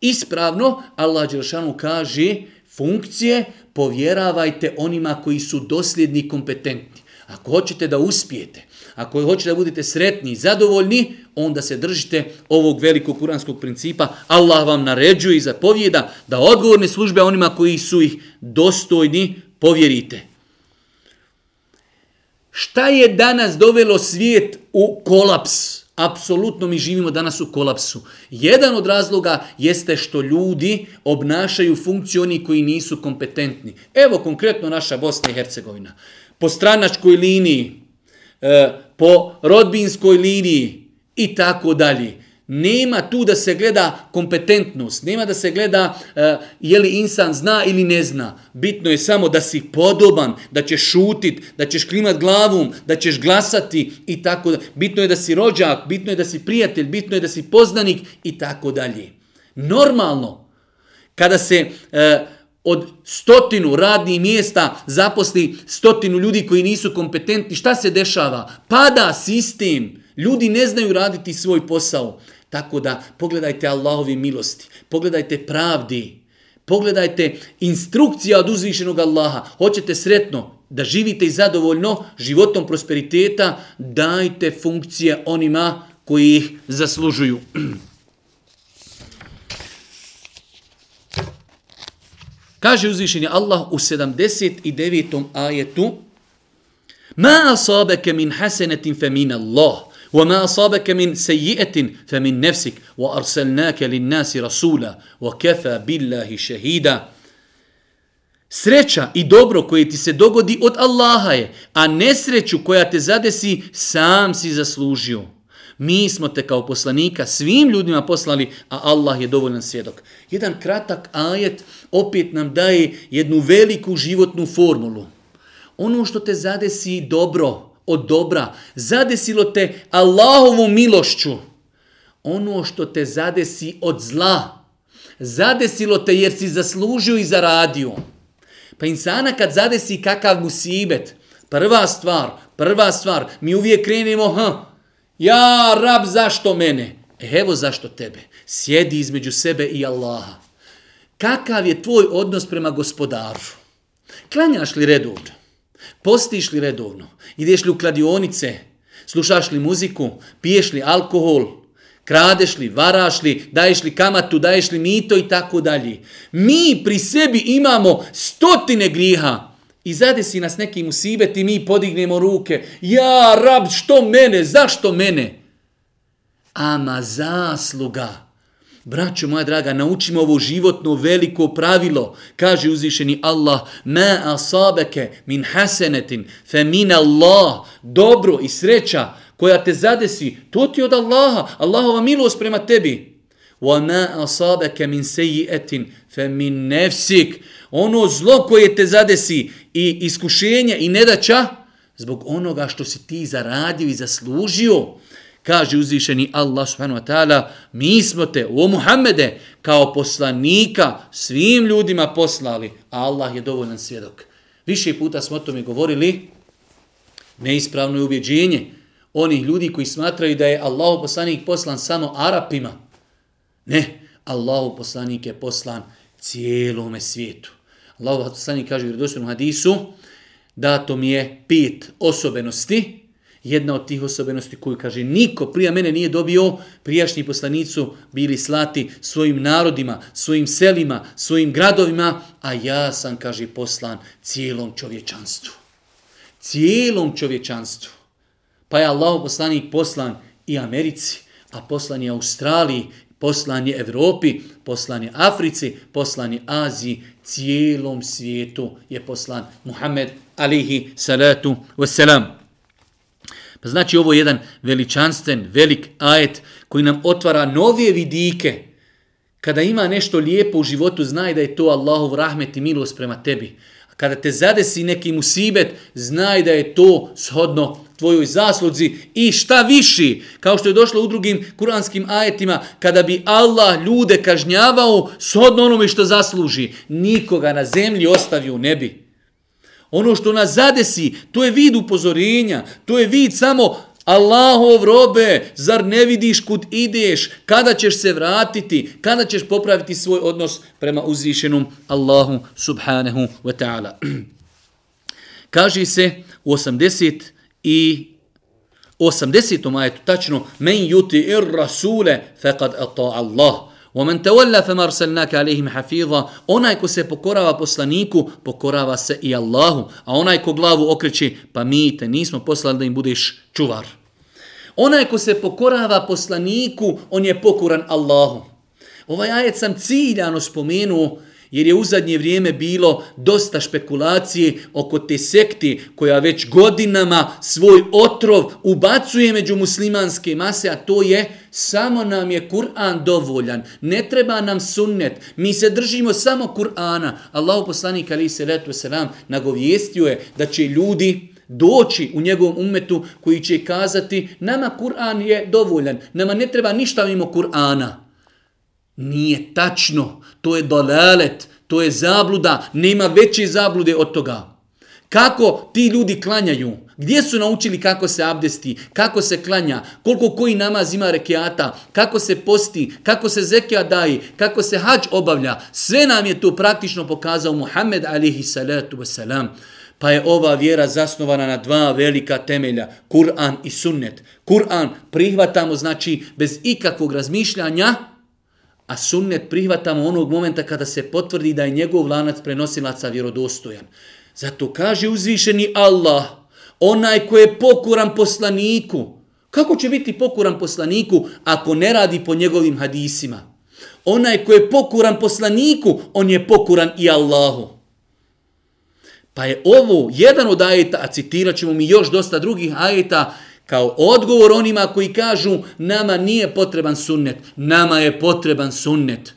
ispravno, Allah Đelšanu kaže funkcije povjeravajte onima koji su dosljedni i kompetentni. Ako hoćete da uspijete, ako hoćete da budete sretni i zadovoljni, onda se držite ovog velikog kuranskog principa. Allah vam naređuje i zapovjeda da odgovorne službe onima koji su ih dostojni povjerite. Šta je danas dovelo svijet u kolaps? Apsolutno mi živimo danas u kolapsu. Jedan od razloga jeste što ljudi obnašaju funkciju oni koji nisu kompetentni. Evo konkretno naša Bosna i Hercegovina. Po stranačkoj liniji, e, po rodbinskoj liniji i tako dalje. Nema tu da se gleda kompetentnost, nema da se gleda uh, je li insan zna ili ne zna. Bitno je samo da si podoban, da ćeš šutit, da ćeš klimat glavom, da ćeš glasati i tako dalje. Bitno je da si rođak, bitno je da si prijatelj, bitno je da si poznanik i tako dalje. Normalno, kada se uh, od stotinu radnih mjesta zaposli stotinu ljudi koji nisu kompetentni, šta se dešava? Pada sistem, ljudi ne znaju raditi svoj posao. Tako da pogledajte Allahovi milosti, pogledajte pravdi, pogledajte instrukcija od uzvišenog Allaha. Hoćete sretno da živite i zadovoljno životom prosperiteta, dajte funkcije onima koji ih zaslužuju. Kaže uzvišenje Allah u 79. ajetu Ma asabeke min hasenetin fe min Allah wa ma asabeke min sejietin fe min nefsik wa arselnake lin nasi rasula wa kefa billahi šehida Sreća i dobro koje ti se dogodi od Allaha je, a nesreću koja te zadesi sam si zaslužio. Mi smo te kao poslanika svim ljudima poslali, a Allah je dovoljan svjedok. Jedan kratak ajet opet nam daje jednu veliku životnu formulu. Ono što te zadesi dobro, od dobra, zadesilo te Allahovu milošću, ono što te zadesi od zla, zadesilo te jer si zaslužio i zaradio. Pa insana kad zadesi kakav musibet, prva stvar, prva stvar, mi uvijek krenemo, ha, ja rab zašto mene? E, evo zašto tebe. Sjedi između sebe i Allaha. Kakav je tvoj odnos prema gospodaru? Klanjaš li redovno? Postiš li redovno? Ideš li u kladionice? Slušaš li muziku? Piješ li alkohol? Kradeš li? Varaš li? Daješ li kamatu? Daješ li mito? I tako dalje. Mi pri sebi imamo stotine griha. I zadesi nas neki musibet i mi podignemo ruke. Ja, rab, što mene? Zašto mene? Ama zasluga. Braćo moja draga, naučimo ovo životno veliko pravilo. Kaže uzvišeni Allah, ma asabeke min hasenetin, fe min Allah, dobro i sreća koja te zadesi, to ti od Allaha, Allahova milost prema tebi. Wa ma مِنْ min فَمِنْ نَفْسِكَ ono zlo koje te zadesi i iskušenje i nedaća, zbog onoga što si ti zaradio i zaslužio kaže uzvišeni Allah subhanahu wa ta'ala, mi smo te, o Muhammede, kao poslanika svim ljudima poslali, a Allah je dovoljan svjedok. Više puta smo o tome govorili, neispravno je ubjeđenje onih ljudi koji smatraju da je Allah poslanik poslan samo Arapima. Ne, Allahu poslanik je poslan cijelome svijetu. Allahu poslanik kaže u redosvenom hadisu, dato mi je pet osobenosti, jedna od tih osobenosti koju kaže niko prije mene nije dobio, prijašnji poslanicu bili slati svojim narodima, svojim selima, svojim gradovima, a ja sam, kaže, poslan cijelom čovječanstvu. Cijelom čovječanstvu. Pa je Allah poslanik poslan i Americi, a poslan je Australiji, poslan je Evropi, poslan je Africi, poslan je Aziji, cijelom svijetu je poslan Muhammed alihi salatu wasalam. Pa znači ovo je jedan veličanstven, velik ajet koji nam otvara nove vidike. Kada ima nešto lijepo u životu, znaj da je to Allahov rahmet i milost prema tebi. A kada te zadesi neki musibet, znaj da je to shodno tvojoj zasluzi i šta viši, kao što je došlo u drugim kuranskim ajetima, kada bi Allah ljude kažnjavao shodno onome što zasluži, nikoga na zemlji ostavio u nebi. Ono što nas zadesi, to je vid upozorenja, to je vid samo Allahov robe, zar ne vidiš kud ideš, kada ćeš se vratiti, kada ćeš popraviti svoj odnos prema uzvišenom Allahu subhanahu wa ta'ala. Kaže se u 80 i 80. ajetu tačno men yuti ir rasule faqad ata Allah. Wa تولى tawalla fama arsalnaka alayhim hafiza. Onaj ko se pokorava poslaniku pokorava se i Allahu. A onaj ko glavu okreće pa mi te nismo poslali da im budeš čuvar. Onaj ko se pokorava poslaniku on je pokoran Allahu. Ovaj ajet sam ciljano spomenuo jer je u zadnje vrijeme bilo dosta špekulacije oko te sekti koja već godinama svoj otrov ubacuje među muslimanske mase, a to je samo nam je Kur'an dovoljan, ne treba nam sunnet, mi se držimo samo Kur'ana. Allahu poslanik ali se letu selam nagovijestio je da će ljudi doći u njegovom umetu koji će kazati nama Kur'an je dovoljan, nama ne treba ništa mimo Kur'ana. Nije tačno, to je dolalet, to je zabluda, nema veće zablude od toga. Kako ti ljudi klanjaju? Gdje su naučili kako se abdesti, kako se klanja, koliko koji namaz ima rekiata, kako se posti, kako se zekija daje, kako se hađ obavlja. Sve nam je to praktično pokazao Muhammed alihi salatu wasalam. Pa je ova vjera zasnovana na dva velika temelja, Kur'an i sunnet. Kur'an prihvatamo znači bez ikakvog razmišljanja, a sunnet prihvatamo onog momenta kada se potvrdi da je njegov lanac prenosilaca vjerodostojan. Zato kaže uzvišeni Allah, onaj ko je pokuran poslaniku, kako će biti pokuran poslaniku ako ne radi po njegovim hadisima? Onaj ko je pokuran poslaniku, on je pokuran i Allahu. Pa je ovo jedan od ajeta, a citirat ćemo mi još dosta drugih ajeta, kao odgovor onima koji kažu nama nije potreban sunnet, nama je potreban sunnet.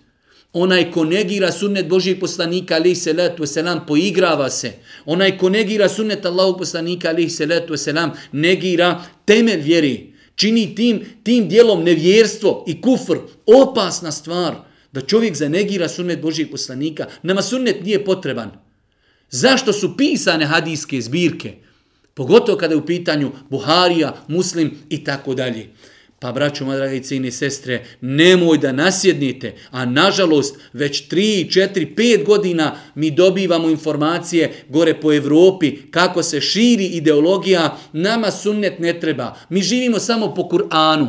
Onaj ko negira sunnet Božijeg poslanika alaihi salatu wasalam poigrava se. Onaj ko negira sunnet Allahog poslanika alaihi salatu wasalam negira temelj vjeri. Čini tim, tim dijelom nevjerstvo i kufr opasna stvar da čovjek zanegira sunnet Božijeg poslanika. Nama sunnet nije potreban. Zašto su pisane hadijske zbirke? Pogotovo kada je u pitanju Buharija, Muslim i tako dalje. Pa, braćo, moja dragi cijene sestre, nemoj da nasjednite, a nažalost, već 3, 4, 5 godina mi dobivamo informacije gore po Evropi kako se širi ideologija, nama sunnet ne treba. Mi živimo samo po Kur'anu.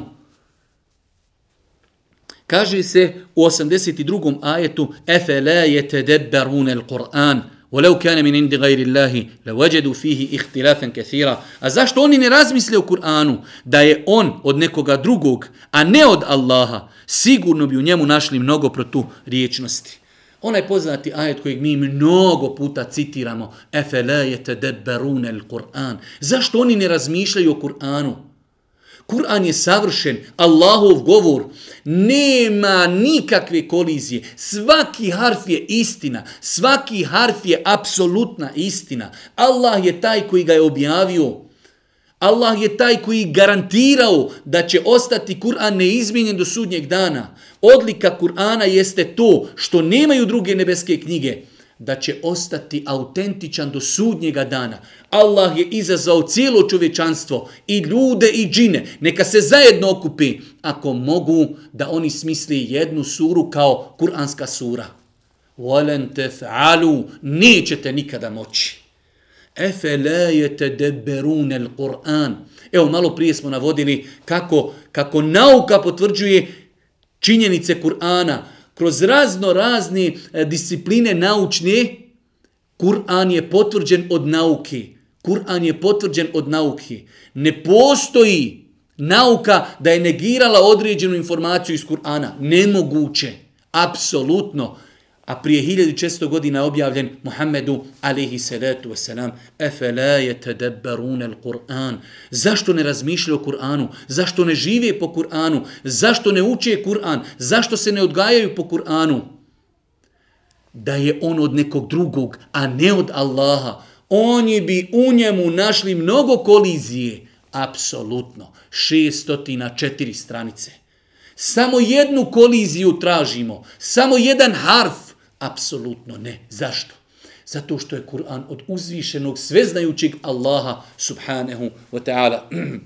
Kaže se u 82. ajetu, Efe la jete debbarune l-Qur'an, ولو كان من عند غير الله لوجدوا فيه اختلافا كثيرا a zašto oni ne razmisle o Kur'anu da je on od nekoga drugog a ne od Allaha sigurno bi u njemu našli mnogo protu riječnosti onaj poznati ajet kojeg mi mnogo puta citiramo efela yatadabbarun al-Qur'an zašto oni ne razmišljaju o Kur'anu Kur'an je savršen, Allahov govor, nema nikakve kolizije. Svaki harf je istina, svaki harf je apsolutna istina. Allah je taj koji ga je objavio. Allah je taj koji garantirao da će ostati Kur'an neizmijenjen do sudnjeg dana. Odlika Kur'ana jeste to što nemaju druge nebeske knjige da će ostati autentičan do sudnjega dana. Allah je izazvao cijelo čovječanstvo i ljude i džine. Neka se zajedno okupi ako mogu da oni smisli jednu suru kao kuranska sura. وَلَنْ تَفْعَلُوا Nećete nikada moći. أَفَلَا يَتَدَبَّرُونَ الْقُرْآنِ Evo, malo prije smo navodili kako, kako nauka potvrđuje činjenice Kur'ana kroz razno razne e, discipline naučne, Kur'an je potvrđen od nauke. Kur'an je potvrđen od nauke. Ne postoji nauka da je negirala određenu informaciju iz Kur'ana. Nemoguće. Apsolutno a prije 1600 godina objavljen Muhammedu alihi salatu wasalam efela je tedebbarune l-Qur'an zašto ne razmišljaju o Kur'anu? Zašto ne žive po Kur'anu? Zašto ne uče Kur'an? Zašto se ne odgajaju po Kur'anu? Da je on od nekog drugog a ne od Allaha. Oni bi u njemu našli mnogo kolizije. Apsolutno. 604 stranice. Samo jednu koliziju tražimo, samo jedan harf, Apsolutno ne. Zašto? Zato što je Kur'an od uzvišenog sveznajućeg Allaha subhanahu wa ta'ala.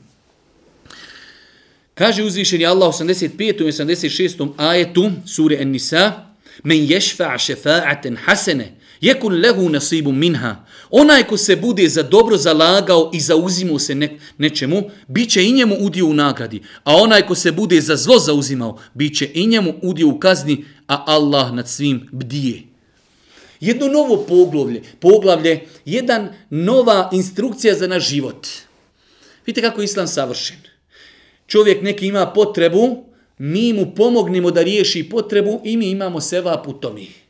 Kaže uzvišeni Allah 85. i 86. ajetu sure An-Nisa men yashfa' shafa'atan hasana Jekun lehu nasibu minha. Onaj ko se bude za dobro zalagao i zauzimao se ne, nečemu, bit će i njemu udio u nagradi. A onaj ko se bude za zlo zauzimao, bit će i njemu udio u kazni, a Allah nad svim bdije. Jedno novo poglavlje, poglavlje, jedan nova instrukcija za naš život. Vidite kako je islam savršen. Čovjek neki ima potrebu, mi mu pomognemo da riješi potrebu i mi imamo seva putomi.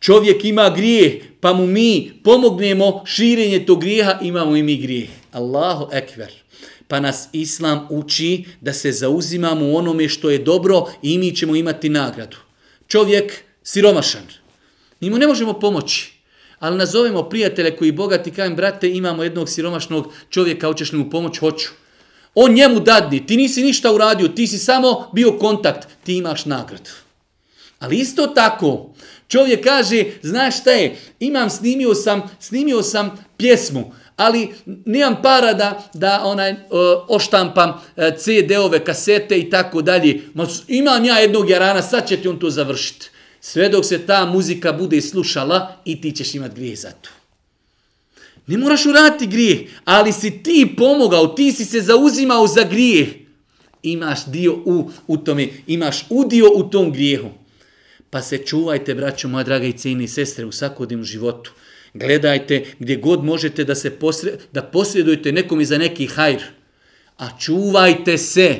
Čovjek ima grijeh, pa mu mi pomognemo širenje tog grijeha, imamo i mi grijeh. Allahu ekver. Pa nas Islam uči da se zauzimamo u onome što je dobro i mi ćemo imati nagradu. Čovjek siromašan. Mi mu ne možemo pomoći. Ali nazovemo prijatelje koji bogati, kajem, brate, imamo jednog siromašnog čovjeka, hoćeš li mu pomoć? Hoću. On njemu dadni, ti nisi ništa uradio, ti si samo bio kontakt, ti imaš nagradu. Ali isto tako, čovjek kaže, znaš šta je, imam, snimio sam, snimio sam pjesmu, ali nemam para da, da onaj, oštampam e, CD-ove, kasete i tako dalje. Imam ja jednog jarana, sad će ti on to završiti. Sve dok se ta muzika bude slušala i ti ćeš imati grije za to. Ne moraš uraditi grijeh, ali si ti pomogao, ti si se zauzimao za grijeh. Imaš dio u, u tome, imaš udio u tom grijehu. Pa se čuvajte, braćo moja draga i cijeni sestre, u svakodnevnom životu. Gledajte gdje god možete da se posre, da posredujete nekom i za neki hajr. A čuvajte se,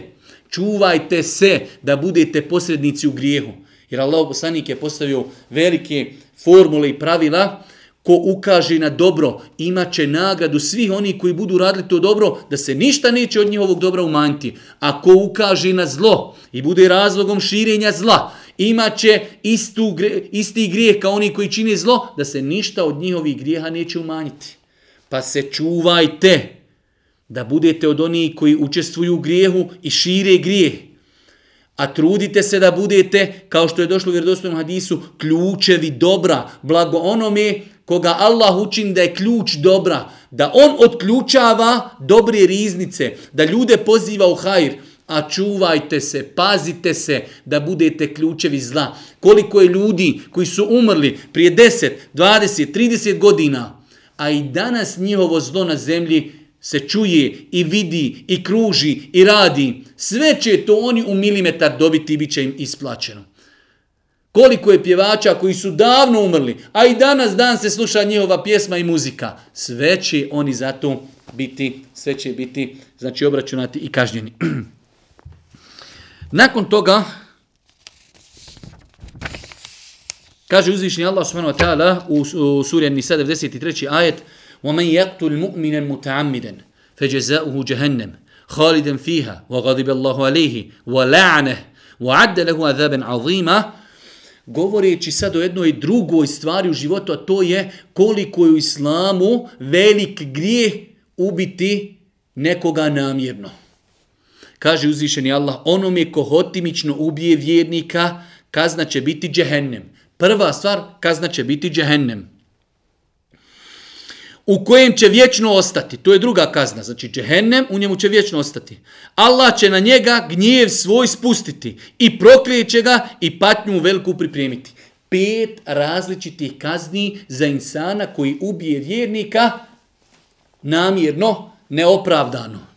čuvajte se da budete posrednici u grijehu. Jer Allah poslanik je postavio velike formule i pravila ko ukaže na dobro, imaće nagradu svih oni koji budu radili to dobro, da se ništa neće od njihovog dobra umanjiti. A ko ukaže na zlo i bude razlogom širenja zla, imaće istu, isti grijeh kao oni koji čine zlo, da se ništa od njihovih grijeha neće umanjiti. Pa se čuvajte da budete od onih koji učestvuju u grijehu i šire grijeh. A trudite se da budete, kao što je došlo u vjerodostojnom hadisu, ključevi dobra, blago onome koga Allah učini da je ključ dobra, da on otključava dobre riznice, da ljude poziva u hajr, a čuvajte se, pazite se da budete ključevi zla. Koliko je ljudi koji su umrli prije 10, 20, 30 godina, a i danas njihovo zlo na zemlji se čuje i vidi i kruži i radi, sve će to oni u milimetar dobiti i bit će im isplaćeno. Koliko je pjevača koji su davno umrli, a i danas dan se sluša njihova pjesma i muzika. Sve će oni zato biti, sve će biti, znači obračunati i kažnjeni. Nakon toga, kaže uzvišnji Allah subhanahu wa ta'ala u, u suri An-Nisa 93. ajet وَمَنْ يَقْتُلْ مُؤْمِنًا مُتَعَمِّدًا فَجَزَاؤُهُ جَهَنَّمْ خَالِدًا فِيهَا وَغَضِبَ اللَّهُ عَلَيْهِ وَلَعْنَهُ وَعَدَّ لَهُ عَذَابًا عَظِيمًا govoreći sad o jednoj drugoj stvari u životu, a to je koliko je u islamu velik grijeh ubiti nekoga namjerno. Kaže uzvišeni Allah, onome ko hotimično ubije vjernika, kazna će biti džehennem. Prva stvar, kazna će biti džehennem u kojem će vječno ostati. To je druga kazna. Znači, džehennem u njemu će vječno ostati. Allah će na njega gnjev svoj spustiti i proklijeće ga i patnju veliku pripremiti. Pet različitih kazni za insana koji ubije vjernika namjerno, neopravdano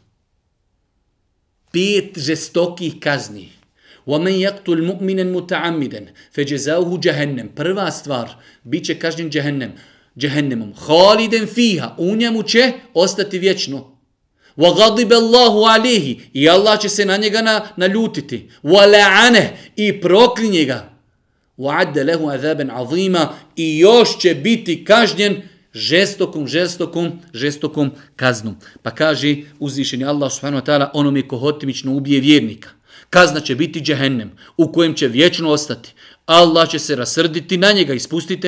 Pet žestokih kazni. وَمَنْ يَقْتُلْ مُؤْمِنًا مُتَعَمِّدًا فَجَزَاُهُ جَهَنَّمْ Prva stvar, bit će kažnjen džehennem džehennemom. Haliden fiha, u njemu će ostati vječno. Wa ghadiba Allahu alayhi i Allah će se na njega na, naljutiti. Wa la'ane i proklinje ga. Wa adda lahu azaban azima i još će biti kažnjen žestokom, žestokom, žestokom kaznom. Pa kaže uzvišeni Allah subhanahu wa ta'ala onome ko hotimično ubije vjernika. Kazna će biti džehennem u kojem će vječno ostati. Allah će se rasrditi na njega i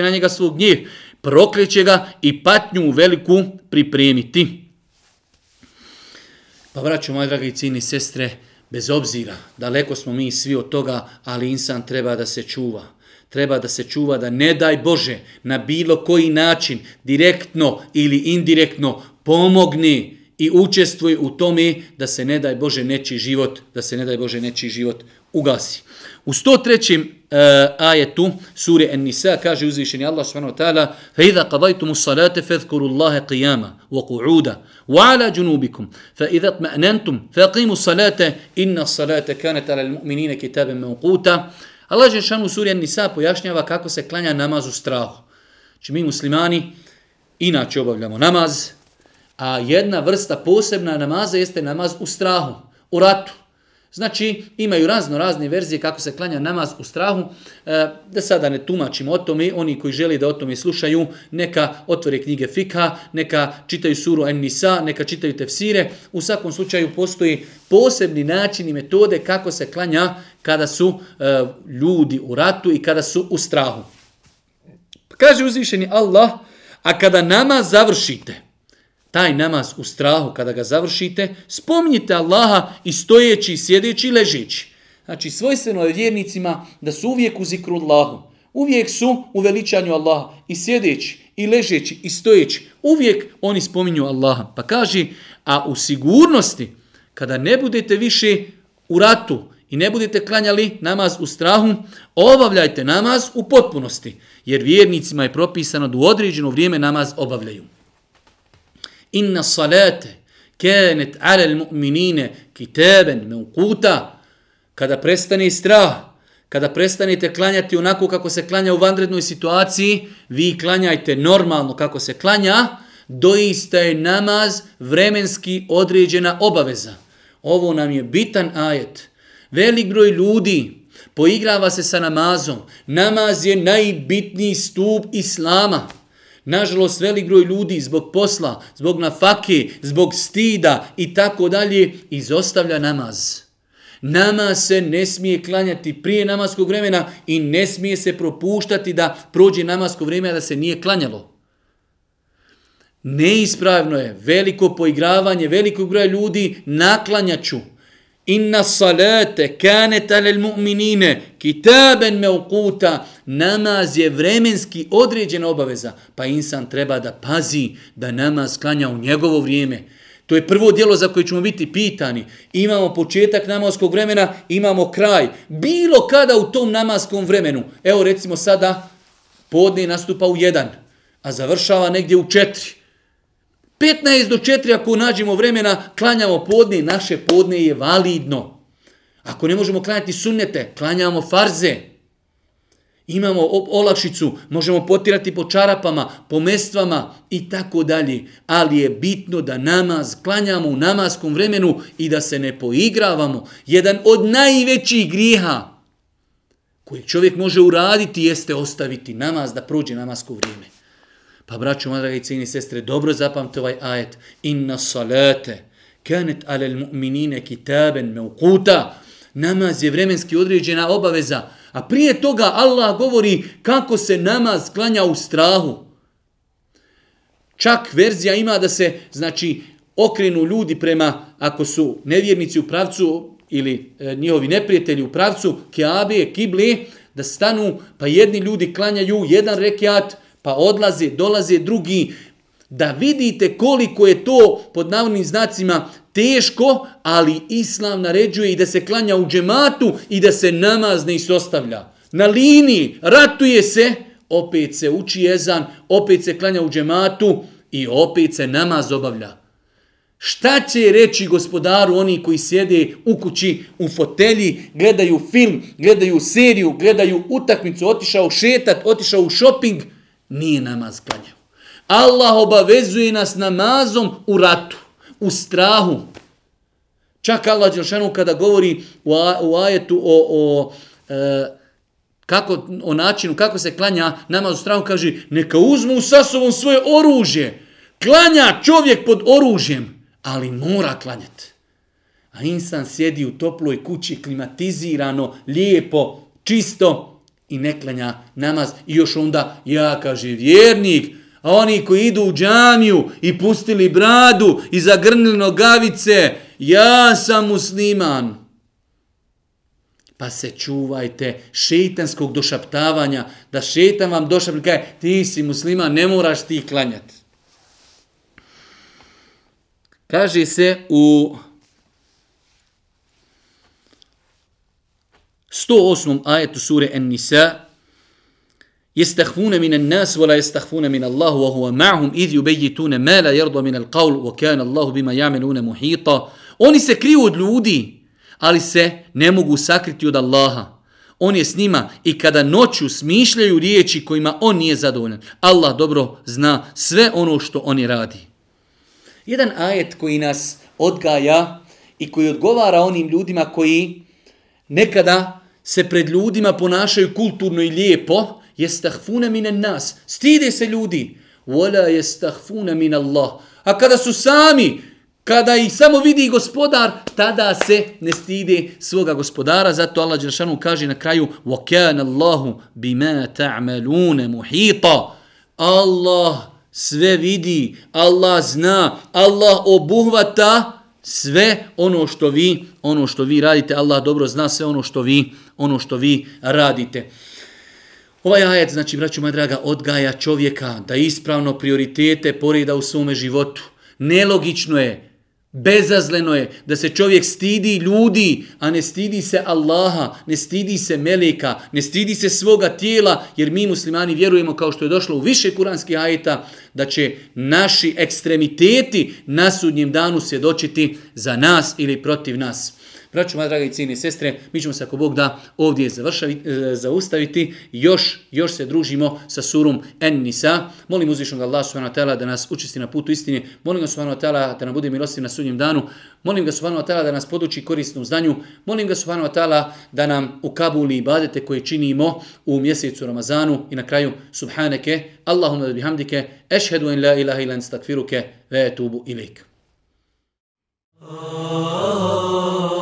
na njega svog gnjev prokreće ga i patnju veliku pripremiti. Pa vraću, moje dragi cini sestre, bez obzira, daleko smo mi svi od toga, ali insan treba da se čuva. Treba da se čuva da ne daj Bože na bilo koji način, direktno ili indirektno, pomogne i učestvuje u tome da se ne daj Bože neči život, da se ne daj Bože neči život ugasi. U 103. Eh, ajetu sure An-Nisa kaže uzvišeni Allah subhanahu wa ta'ala fa idha qadaytum as-salata fadhkurullaha qiyama wa qu'uda wa 'ala junubikum fa idha tma'nantum faqimu as-salata inna as-salata kanat Allah Žešanu suri Nisa pojašnjava kako se klanja namaz u strahu. Znači mi muslimani inače obavljamo namaz, a jedna vrsta posebna namaza jeste namaz u strahu, u ratu. Znači, imaju razno razne verzije kako se klanja namaz u strahu. E, da sada ne tumačimo o tome, oni koji želi da o tome slušaju, neka otvore knjige Fikha, neka čitaju suru En-Nisa, neka čitaju tefsire. U svakom slučaju postoji posebni način i metode kako se klanja kada su e, ljudi u ratu i kada su u strahu. Kaže uzvišeni Allah, a kada namaz završite, taj namaz u strahu kada ga završite, spomnite Allaha i stojeći, sjedeći i ležeći. Znači, svojstveno je vjernicima da su uvijek u zikru Allahu. Uvijek su u veličanju Allaha i sjedeći, i ležeći, i stojeći. Uvijek oni spominju Allaha. Pa kaže, a u sigurnosti, kada ne budete više u ratu i ne budete klanjali namaz u strahu, obavljajte namaz u potpunosti. Jer vjernicima je propisano da u određeno vrijeme namaz obavljaju. Inna salate kanet ala almu'minina kitaban kitaben. Kada prestane strah, kada prestanete klanjati onako kako se klanja u vanrednoj situaciji, vi klanjajte normalno kako se klanja, doista je namaz vremenski određena obaveza. Ovo nam je bitan ajet. Velik broj ljudi poigrava se sa namazom. Namaz je najbitniji stup islama. Nažalost, velik broj ljudi zbog posla, zbog nafake, zbog stida i tako dalje, izostavlja namaz. Namaz se ne smije klanjati prije namaskog vremena i ne smije se propuštati da prođe namasko vremena da se nije klanjalo. Neispravno je veliko poigravanje velikog broja ljudi naklanjaću. Inna salate kanet alel mu'minine kitaben meukuta. Namaz je vremenski određena obaveza. Pa insan treba da pazi da namaz klanja u njegovo vrijeme. To je prvo dijelo za koje ćemo biti pitani. Imamo početak namaskog vremena, imamo kraj. Bilo kada u tom namaskom vremenu. Evo recimo sada podne nastupa u jedan, a završava negdje u četiri. 15 do 4 ako nađemo vremena, klanjamo podne, naše podne je validno. Ako ne možemo klanjati sunnete, klanjamo farze. Imamo olakšicu, možemo potirati po čarapama, po mestvama i tako dalje. Ali je bitno da namaz klanjamo u namaskom vremenu i da se ne poigravamo. Jedan od najvećih griha koji čovjek može uraditi jeste ostaviti namaz da prođe namasko vrijeme. Pa braću, moja draga i cijeni sestre, dobro zapamte ovaj ajet. Inna salate kanet alel mu'minine kitaben meukuta. Namaz je vremenski određena obaveza. A prije toga Allah govori kako se namaz klanja u strahu. Čak verzija ima da se, znači, okrenu ljudi prema, ako su nevjernici u pravcu ili e, njihovi neprijatelji u pravcu, keabe, kibli, da stanu, pa jedni ljudi klanjaju jedan rekiat, pa odlaze, dolaze drugi, da vidite koliko je to pod navodnim znacima teško, ali islam naređuje i da se klanja u džematu i da se namaz ne isostavlja. Na liniji ratuje se, opet se uči jezan, opet se klanja u džematu i opet se namaz obavlja. Šta će reći gospodaru oni koji sjede u kući, u fotelji, gledaju film, gledaju seriju, gledaju utakmicu, otišao šetat, otišao u shopping – nije namaz klanjao. Allah obavezuje nas namazom u ratu, u strahu. Čak Allah Đelšanu kada govori u, u ajetu o, o, e, kako, o načinu kako se klanja namaz u strahu, kaže neka uzmu sa sobom svoje oružje. Klanja čovjek pod oružjem, ali mora klanjati. A insan sjedi u toploj kući, klimatizirano, lijepo, čisto, i ne klanja namaz. I još onda ja kaže vjernik a oni koji idu u džamiju i pustili bradu i zagrnili nogavice ja sam musliman. Pa se čuvajte šeitanskog došaptavanja da šeitan vam došapne kaže ti si musliman ne moraš ti klanjati kaže se u 108. ajetu sure An-Nisa يستخفون من الناس ولا يستخفون من الله وهو معهم إذ يبيتون ما لا يرضى من القول وكان الله بما يعملون محيطا Oni se kriju od ljudi, ali se ne mogu sakriti od Allaha. On je s njima i kada noću smišljaju riječi kojima on nije zadovoljan. Allah dobro zna sve ono što oni radi. Jedan ajet koji nas odgaja i koji odgovara onim ljudima koji nekada se pred ljudima ponašaju kulturno i lijepo, jestahfuna minen nas. Stide se ljudi. Wala jestahfuna min Allah. A kada su sami Kada ih samo vidi gospodar, tada se ne stide svoga gospodara. Zato Allah Đeršanu kaže na kraju وَكَانَ اللَّهُ بِمَا تَعْمَلُونَ مُحِيطًا Allah sve vidi, Allah zna, Allah obuhvata sve ono što vi, ono što vi radite. Allah dobro zna sve ono što vi, ono što vi radite. Ovaj ajet, znači, braću moja draga, odgaja čovjeka da ispravno prioritete poreda u svome životu. Nelogično je Bezazleno je da se čovjek stidi ljudi, a ne stidi se Allaha, ne stidi se Meleka, ne stidi se svoga tijela, jer mi muslimani vjerujemo kao što je došlo u više kuranskih ajeta, da će naši ekstremiteti na sudnjem danu svjedočiti za nas ili protiv nas. Braću, moja draga i cijene sestre, mi ćemo se ako Bog da ovdje e, zaustaviti. Još, još se družimo sa surom En Nisa. Molim uzvišnog Allah subhanahu wa ta'ala da nas učisti na putu istine. Molim ga subhanahu wa ta'ala da nam bude milostiv na sudnjem danu. Molim ga subhanahu wa ta'ala da nas poduči korisnom znanju. Molim ga subhanahu wa ta'ala da nam ukabuli ibadete koje činimo u mjesecu Ramazanu. I na kraju, subhaneke, Allahumma da bihamdike, ešhedu en la ilaha ilan stakfiruke, ve etubu ilik. Oh